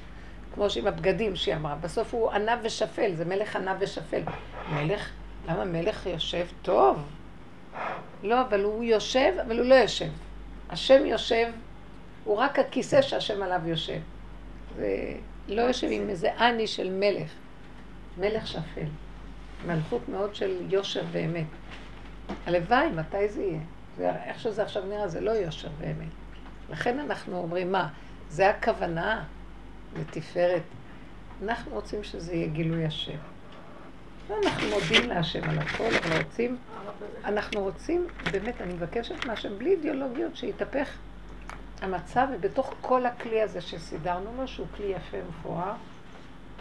כמו שעם הבגדים שהיא אמרה, בסוף הוא ענב ושפל, זה מלך ענב ושפל. מלך, למה מלך יושב טוב? לא, אבל הוא יושב, אבל הוא לא יושב. השם יושב, הוא רק הכיסא שהשם עליו יושב. זה לא יושב עם איזה אני של מלך. מלך שפל. מלכות מאוד של יושר ואמת. הלוואי, מתי זה יהיה? זה, איך שזה עכשיו נראה, זה לא יושר ואמת. לכן אנחנו אומרים, מה, זה הכוונה לתפארת. אנחנו רוצים שזה יהיה גילוי השם. ואנחנו מודים להשם על הכל, אבל רוצים, אנחנו רוצים, באמת, אני מבקשת מהשם, בלי אידיאולוגיות, שיתהפך המצב, ובתוך כל הכלי הזה שסידרנו לו, שהוא כלי יפה ומפואר,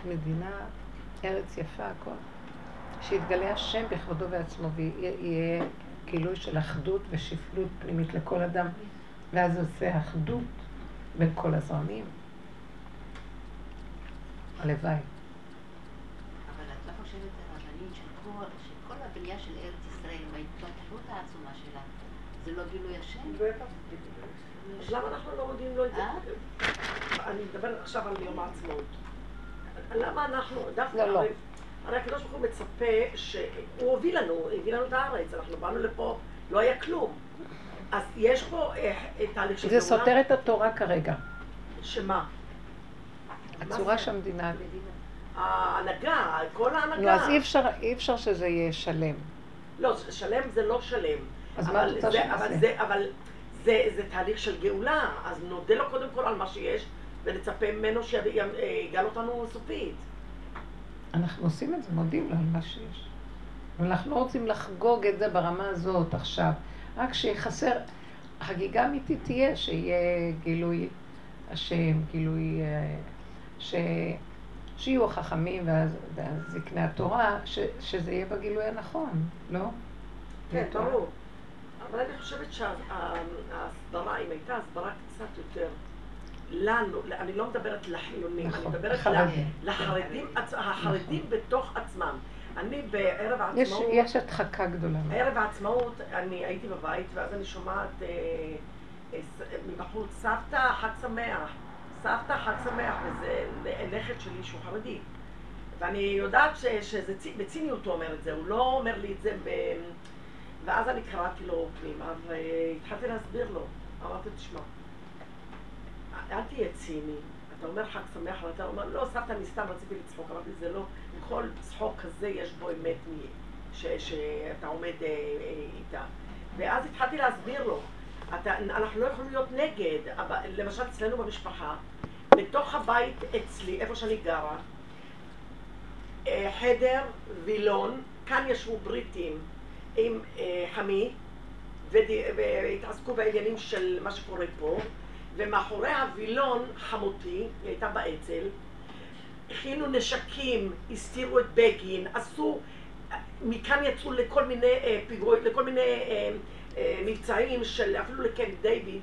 מדינה, ארץ יפה, הכל, שיתגלה השם בכבודו ועצמו, ויהיה גילוי של אחדות ושפלות פנימית לכל אדם, ואז עושה אחדות בין כל הזרמים. הלוואי. לא הבנייה של ארץ ישראל, עם ההתפתחות העצומה שלה, זה לא גילוי השם? אז למה אנחנו לא מודיעים לו את זה? אה? אני מדבר עכשיו על יום העצמאות. למה אנחנו, דווקא, לא, לא. הרי- הקדוש ברוך הוא מצפה שהוא הוביל לנו, הביא לנו את הארץ, אנחנו באנו לפה, לא היה כלום. אז יש פה אה, תהליך של זה. סותר את התורה כרגע. שמה? הצורה שהמדינה... ההנהגה, כל ההנהגה. נו, אז אי אפשר, אי אפשר שזה יהיה שלם. לא, שלם זה לא שלם. אז מה את רוצה זה- שנעשה? אבל זה, אבל זה, זה תהליך של גאולה, אז נודה לו קודם כל על מה שיש, ונצפה ממנו שיגאל אותנו סופית. אנחנו עושים את זה, מודים לו על מה שיש. אבל אנחנו לא רוצים לחגוג את זה ברמה הזאת עכשיו. רק שיחסר, החגיגה האמיתית תהיה שיהיה גילוי השם, גילוי... אה, ש... שיהיו החכמים ואז- התורה, ש... שזה יהיה בגילוי הנכון, לא? כן. ברור. אבל אני חושבת שההסברה, אם הייתה הסברה קצת יותר לנו, אני לא מדברת לחילונים, אני נכון, מדברת לחרדים. החרדים בתוך עצמם. אני בערב יש, העצמאות, יש הדחקה גדולה. ערב העצמאות, אני הייתי בבית, ואז אני שומעת אה, אה, ס- מבחוץ, סבתא, חג שמח. סבתא, חג שמח, וזה נכד שלי שהוא חרדי. ואני יודעת ש, שזה צי- בציניות הוא אומר את זה, הוא לא אומר לי את זה ב... ואז אני קראתי לו פנימה, והתחלתי להסביר לו. אמרתי, תשמע, אל תהיה ציני. אתה אומר חג שמח, ואתה אומר, לא, סבתא, אני סתם רציתי לצחוק. אמרתי, זה לא, כל צחוק כזה יש בו אמת מי, ש, שאתה עומד אה, אה, איתה. ואז התחלתי להסביר לו, אתה, אנחנו לא יכולים להיות נגד, אבל למשל אצלנו במשפחה, בתוך הבית אצלי, איפה שאני גרה, אה, חדר, וילון, כאן ישבו בריטים עם אה, חמי, וד- והתעסקו בעניינים של מה שקורה פה, ומאחורי הווילון חמותי, היא הייתה באצ"ל, הכינו נשקים, הסתירו את בגין, עשו, מכאן יצאו לכל מיני אה, פיגועים, לכל מיני אה, אה, מבצעים של, אפילו לקמפ דיוויד,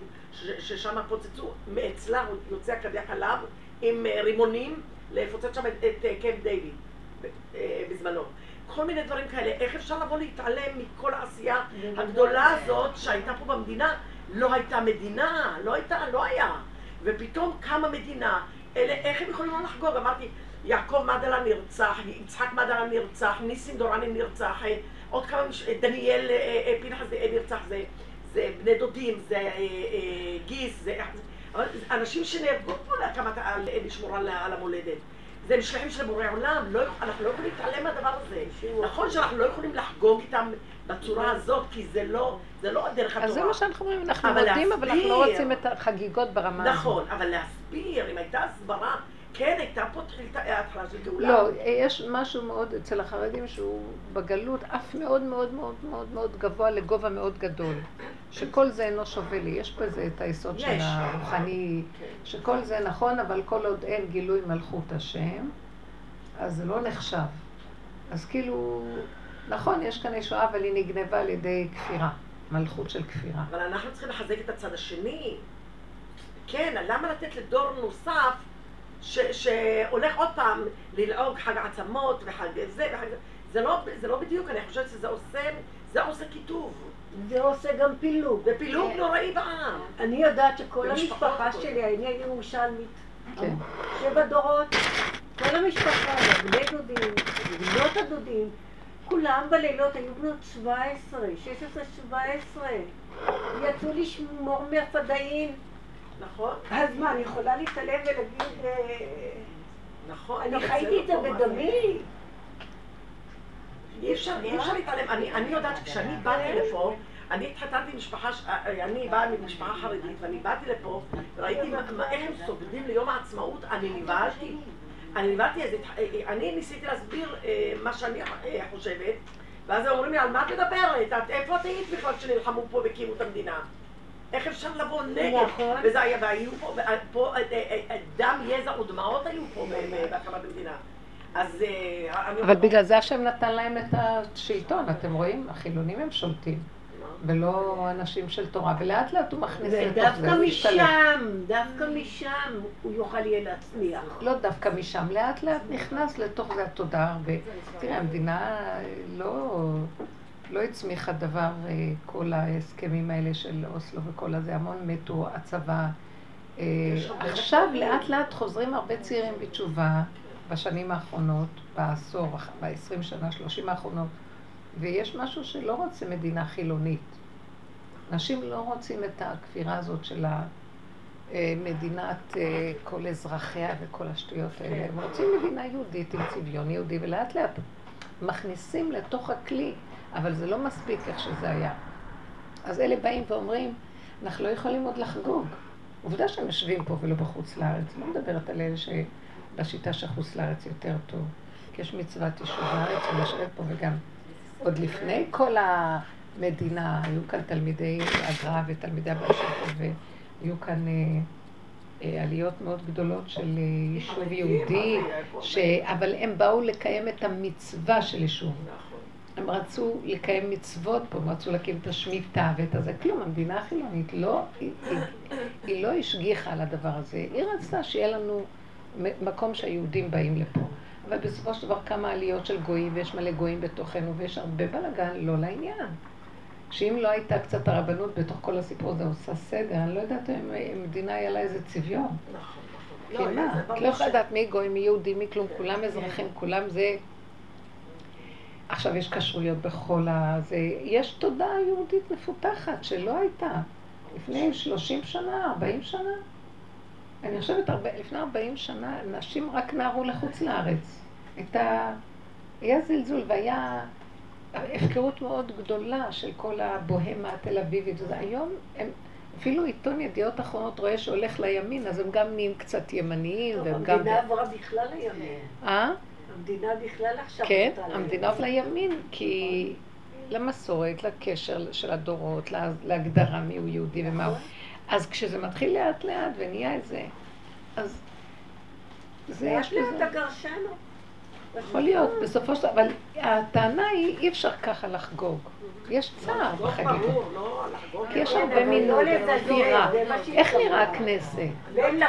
ששם פוצצו, מאצלה יוצא הקדיח עליו עם אה, רימונים, לפוצץ שם את, את אה, קמפ דיוויד אה, בזמנו. כל מיני דברים כאלה. איך אפשר לבוא להתעלם מכל העשייה הגדולה הזאת שהייתה פה במדינה? לא הייתה מדינה, לא הייתה, לא היה. ופתאום קמה מדינה. אלה, איך הם יכולים לא לחגוג? אמרתי, יעקב מדלה נרצח, יצחק מדלה נרצח, ניסים דורני נרצח, אה, עוד כמה. אה, דניאל אה, פנחס אה, נרצח, זה, זה בני דודים, זה גיס, זה... אבל אנשים שנהרגו פה להקמת, לשמור על, על המולדת. זה משלחים של בורא עולם, לא, אנחנו לא יכולים להתעלם מהדבר הזה. נכון שאנחנו לא יכולים לחגוג איתם בצורה הזאת, כי זה לא, זה לא דרך התורה. אז זה מה שאנחנו אומרים, אנחנו מודים, אבל אנחנו לא. רוצים את החגיגות ברמה הזאת. נכון, אבל להסביר, אם הייתה הסברה, כן, הייתה פה תחילת ההתחלה של גאולה. לא, יש משהו מאוד אצל החרדים שהוא בגלות עף מאוד מאוד מאוד מאוד מאוד גבוה לגובה מאוד גדול. שכל זה אינו שווה לי. יש בזה את היסוד של. הרוחני, כן. שכל זה נכון, אבל כל עוד אין גילוי מלכות השם, אז זה לא נחשב. אז כאילו, נכון, יש כאן ישועה, אבל היא נגנבה על ידי כפירה. מלכות של כפירה. אבל אנחנו צריכים לחזק את הצד השני. כן, למה לתת לדור נוסף ש, שהולך עוד פעם ללעוג חג עצמות וחג זה וחג זה? זה לא, זה לא בדיוק, אני חושבת שזה עושה, זה עושה קיטוב. זה עושה גם פילוג. ופילוג נוראי בעם. אני יודעת שכל המשפחה. שלי, אני ירושלמית, כן. שבע דורות, כל המשפחה, בני דודים, בנות הדודים, כולם בלילות היו בנות 17, 16, 17. יצאו לשמור מהפדאים. נכון? אז מה, אני יכולה להתעלם ולהגיד... אה, נכון. אני חייתי את זה בדמי. אי אפשר, אי אפשר להתעלם. אני, יודעת שכשאני באתי לפה, אני התחתנתי משפחה, אני באה ממשפחה חרדית, ואני באתי לפה, ראיתי איך הם סוגדים ליום העצמאות, אני נבהלתי. אני נבהלתי, אז הת- אני ניסיתי להסביר אה, מה שאני אה, חושבת, ואז הם אומרים לי, על מה את מדברת? את איפה את היית בכלל כשנלחמו פה והקימו את המדינה? איך אפשר לבוא נגד? נכון. וזה היה, והיו פה, פה אה, אה, אה, דם, יזע ודמעות היו פה בהקמת המדינה. אז אה. אבל בגלל זה השם נתן להם את השלטון, אתם רואים? החילונים הם שולטים, ולא אנשים של תורה, ולאט לאט הוא מכניס לתוך זה, ודווקא. משם, דווקא משם הוא יוכל יהיה להצמיח. לא דווקא משם, לאט לאט נכנס לתוך זה התודעה הרבה. תראה, המדינה לא, לא הצמיחה דבר, אה, כל ההסכמים האלה של אוסלו וכל הזה, המון מתו, הצבא. אה, עכשיו. לאט לאט חוזרים הרבה צעירים בתשובה בשנים האחרונות, בעשור, ב-20 שנה, 30 האחרונות, ויש משהו שלא רוצה מדינה חילונית. אנשים לא רוצים את הכפירה הזאת של המדינת אה, כל אזרחיה וכל השטויות האלה. הם רוצים מדינה יהודית עם צביון יהודי, ולאט לאט מכניסים לתוך הכלי, אבל זה לא מספיק איך שזה היה. אז אלה באים ואומרים, אנחנו לא יכולים עוד לחגוג. עובדה שהם יושבים פה ולא בחוץ לארץ. לא מדברת על אלה שבשיטה שחוץ לארץ יותר טוב. כי יש מצוות יישוב הארץ ולשבת פה וגם עוד לפני כל המדינה, היו כאן תלמידי הגר"א ותלמידי טוב, והיו כאן אה, אה, עליות מאוד גדולות של אה, יישוב יהודי, ש... אבל הם באו לקיים את המצווה של יישוב. הם רצו לקיים מצוות פה, הם רצו להקים את השמיטה ואת הזה. כלום, המדינה החילונית לא, היא, היא, היא לא השגיחה על הדבר הזה. היא רצתה שיהיה לנו מקום שהיהודים באים לפה. אבל בסופו של דבר כמה עליות של גויים, ויש מלא גויים בתוכנו, ויש הרבה בלאגן, לא לעניין. שאם לא הייתה קצת הרבנות בתוך כל הסיפור הזה עושה סדר, אני לא יודעת אם המדינה היה לה איזה צביון. נכון, נכון. כי מה? זה את לא יכולה לדעת מי גוי, מי יהודי, מי כלום, כולם אזרחים, כולם זה... עכשיו יש כשרויות בכל ה... זה... יש תודעה יהודית מפותחת שלא הייתה לפני 30 שנה, 40 שנה. אני חושבת, הרבה, לפני 40 שנה, נשים רק נערו לחוץ לארץ. הייתה... היה זלזול והיה הפקרות מאוד גדולה של כל הבוהמה התל אביבית. וזה. היום הם... אפילו עיתון ידיעות אחרונות רואה שהולך לימין, אז הם גם נהיים קצת ימניים, טוב, והם גם... המדינה עברה בכלל לימין. אה? המדינה בכלל עכשיו כן, המדינה עברה לימין, כי למסורת, לקשר של הדורות, לה- להגדרה מיהו יהודי ומה הוא. אז כשזה מתחיל לאט לאט ונהיה איזה, אז זה יש לאט לאט בזה, הגרשנו. יכול להיות, בסופו של דבר, אבל הטענה היא, אי אפשר ככה לחגוג. יש צער. ברור, לא לחגוג. כי יש כן, הרבה לא מינות, מה שהיא איך. נראה הכנסת? לבין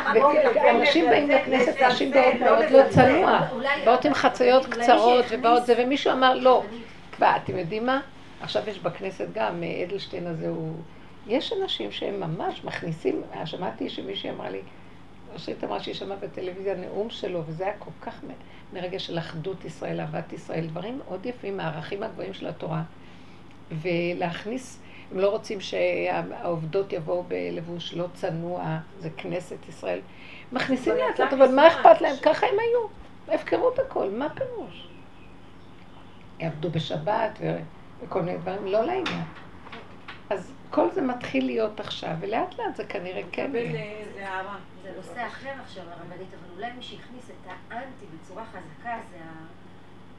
ואנשים באים לכנסת, לזלזל, נשים באות לא מאוד לא לזלזל. צנוע, באות עם חציות קצרות ובאות זה, ומישהו אמר לא. אני- ואתם יודעים מה? עכשיו יש בכנסת גם, אה, אדלשטיין הזה הוא... יש אנשים שהם ממש מכניסים, אה, שמעתי שמישהי אמרה לי, אושרית אמרה שהיא שמעה בטלוויזיה נאום שלו, וזה היה כל כך מ- מרגע של אחדות ישראל, אהבת ישראל, דברים מאוד יפים מהערכים הגבוהים של התורה. ולהכניס, הם לא רוצים שהעובדות יבואו בלבוש לא צנוע, זה כנסת ישראל. מכניסים לאט לאט, אבל מה. אכפת להם? ככה הם היו. הפקרות הכל, מה פירוש? יעבדו בשבת וכל מיני דברים, לא לעניין. אז כל זה מתחיל להיות עכשיו, ולאט לאט זה כנראה כן יהיה. אה. זה נושא אחר עכשיו, הרבנית, אבל אולי מי שהכניס את האנטי בצורה חזקה זה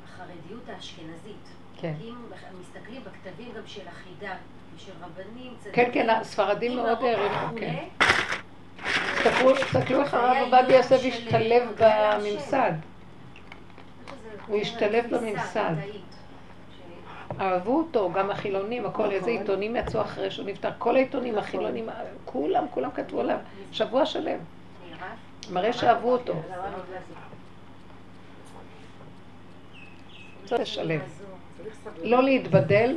החרדיות האשכנזית. כן. אם מסתכלים בכתבים גם של החידה ושל רבנים, כן, כן, הספרדים מאוד העריכו, כן. תסתכלו, תסתכלו איך הרב עובדיה יוסף של השתלב. בממסד. הוא זה השתלב בממסד. אהבו אותו, גם החילונים, הכל, נכון. איזה עיתונים יצאו אחרי שהוא נפטר. כל העיתונים, החילונים, כולם, כולם כתבו עליו. שבוע שלם. מראה שאהבו אותו. צריך לשלב. לא להתבדל.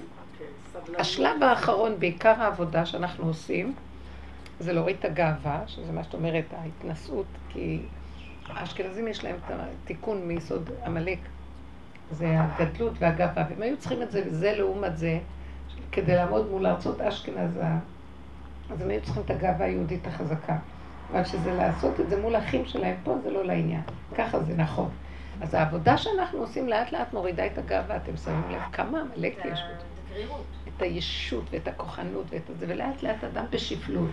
השלב האחרון, בעיקר העבודה שאנחנו עושים, זה להוריד את הגאווה, שזה מה שאת אומרת, ההתנשאות, כי האשכנזים יש להם את התיקון מיסוד עמלק. זה הגדלות והגאווה, והם היו צריכים את זה, זה לעומת זה, כדי לעמוד מול ארצות אשכנז, אז הם היו צריכים את הגאווה היהודית החזקה. אבל שזה לעשות את זה מול האחים שלהם פה, זה לא לעניין. ככה זה נכון. אז העבודה שאנחנו עושים לאט לאט מורידה את הגאווה, אתם שמים לב כמה עמלק יש בזה. את הישות ואת הכוחנות ואת זה, ולאט לאט אדם בשפלות.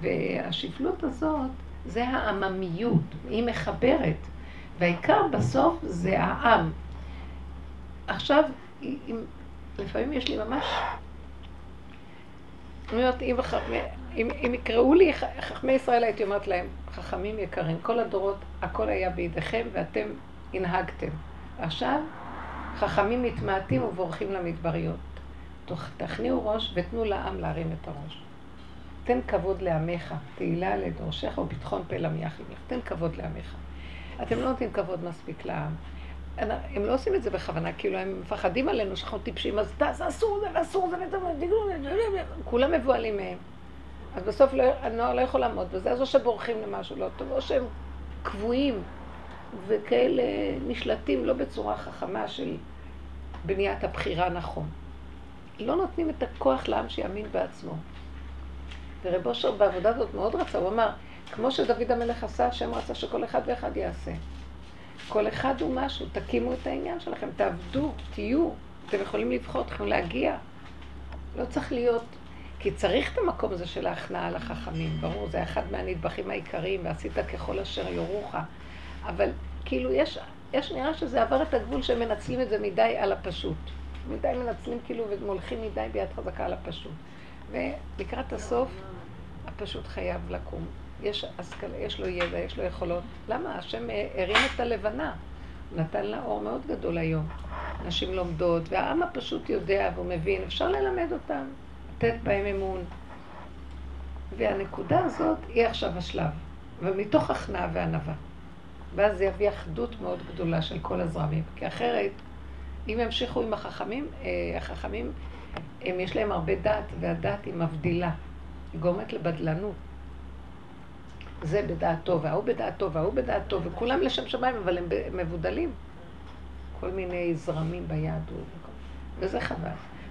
והשפלות הזאת זה העממיות, היא מחברת. והעיקר בסוף זה העם. עכשיו, אם, לפעמים יש לי ממש... אני אומרת, אם, אם, אם יקראו לי חכמי ישראל, הייתי אומרת להם, חכמים יקרים, כל הדורות, הכל היה בידיכם ואתם הנהגתם. עכשיו, חכמים מתמעטים ובורחים למדבריות. תכניעו ראש ותנו לעם להרים את הראש. תן כבוד לעמך, תהילה לדורשך וביטחון פה למייח עמך. תן כבוד לעמך. אתם לא נותנים כבוד מספיק לעם. הם לא עושים את זה בכוונה, כאילו הם מפחדים עלינו שאנחנו טיפשים, אז אסור זה ואסור זה כולם מבוהלים מהם. אז בסוף לא, הנוער לא יכול לעמוד בזה, אז או שבורחים למשהו לא טוב, או שהם קבועים וכאלה נשלטים לא בצורה חכמה של בניית הבחירה נכון. לא נותנים את הכוח לעם שיאמין בעצמו. ורב אושר בעבודה הזאת מאוד רצה, הוא אמר, כמו שדוד המלך עשה, השם רצה שכל אחד ואחד יעשה. כל אחד הוא משהו, תקימו את העניין שלכם, תעבדו, תהיו, אתם יכולים לבחור, אתם יכולים להגיע. לא צריך להיות, כי צריך את המקום הזה של ההכנעה לחכמים, ברור, זה אחד מהנדבכים העיקריים, ועשית ככל אשר יורוך. אבל כאילו יש, יש נראה שזה עבר את הגבול שהם מנצלים את זה מדי על הפשוט. מדי מנצלים כאילו ומולכים מדי ביד חזקה על הפשוט. ולקראת הסוף, הפשוט חייב לקום. יש השכלה, יש לו ידע, יש לו יכולות. למה? השם הרים את הלבנה. נתן לה אור מאוד גדול היום. נשים לומדות, והעם הפשוט יודע והוא מבין, אפשר ללמד אותם, לתת בהם אמון. והנקודה הזאת היא עכשיו השלב, ומתוך הכנעה וענווה. ואז זה יביא אחדות מאוד גדולה של כל הזרמים. כי אחרת, אם ימשיכו עם החכמים, אה, החכמים, הם יש להם הרבה דעת, והדעת היא מבדילה. היא גורמת לבדלנות. זה בדעתו, וההוא בדעתו, וההוא בדעתו, וכולם לשם שמיים, אבל הם מבודלים. כל מיני זרמים ביהדות, וזה חבל.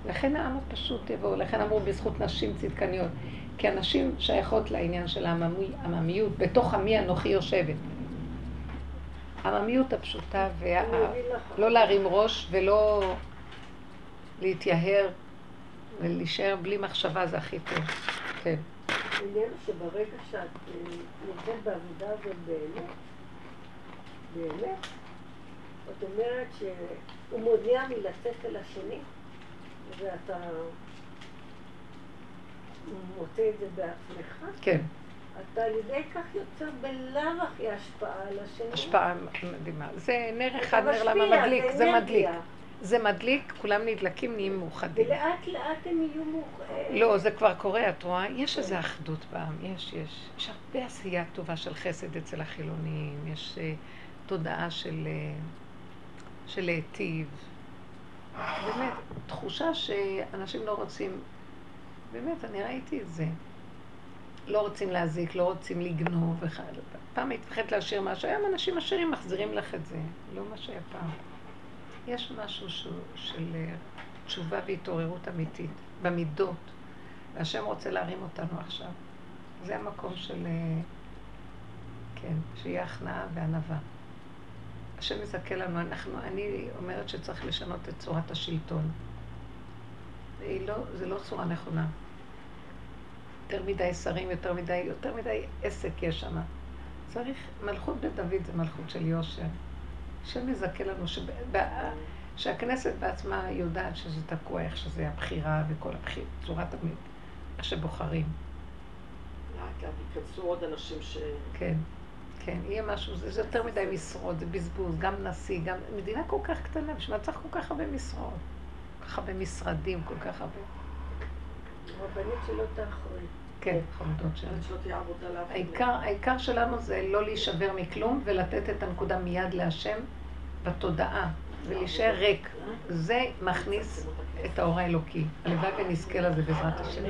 לכן העם הפשוט יבואו, לכן אמרו בזכות נשים צדקניות. כי הנשים שייכות לעניין של העממיות, בתוך עמי אנוכי יושבת. העממיות הפשוטה, ולא להרים ראש ולא להתייהר ולהישאר בלי מחשבה זה הכי טוב. כן. העניין שברגע שאת אה, נמצאת בעבודה הזאת באמת, באמת, את אומרת שהוא מונע מלצאת אל השני, ואתה מוצא את זה בעצמך. כן. אתה על ידי כך יוצר בלאו הכי השפעה על השני. השפעה מדהימה. זה נר אחד, נר למה מדליק, זה מדליק. זה מדליק, כולם נדלקים, נהיים מאוחדים. ולאט לאט הם יהיו מאוחדים. לא, זה כבר קורה, את רואה? יש איזו אחדות בעם, יש, יש. יש הרבה עשייה טובה של חסד אצל החילונים, יש uh, תודעה של, uh, של להיטיב. באמת, תחושה שאנשים לא רוצים, באמת, אני ראיתי את זה. לא רוצים להזיק, לא רוצים לגנוב. פעם היית מפחדת להשאיר משהו, היום אנשים עשירים מחזירים לך את זה, לא מה שהיה פעם. יש משהו שהוא, של אה, תשובה והתעוררות אמיתית, במידות, והשם רוצה להרים אותנו עכשיו. זה המקום של, אה, כן, שיהיה הכנעה וענווה. השם מזכה לנו, אנחנו, אני אומרת שצריך לשנות את צורת השלטון. לא, זה לא צורה נכונה. יותר מדי שרים, יותר מדי, יותר מדי עסק יש שם. צריך, מלכות בית דוד זה מלכות של יושר. השם מזכה לנו שבא, שהכנסת בעצמה יודעת שזה תקוע, איך שזה הבחירה וכל הבחירה, צורת תמיד, איך שבוחרים. לאט לאט ייכנסו עוד אנשים ש... כן, כן, יהיה משהו, זה, זה יותר מדי משרות, זה בזבוז, גם נשיא, גם... מדינה כל כך קטנה, בשביל מה צריך כל כך הרבה משרות? כל כך הרבה משרדים, כל כך הרבה. רבנית שלא תאחרי. כן, שלנו. העיקר, העיקר שלנו זה לא להישבר מכלום ולתת את הנקודה מיד להשם בתודעה ולהישאר ריק. זה מכניס את האור האלוקי. הלוואי ונזכה לזה בעזרת השם.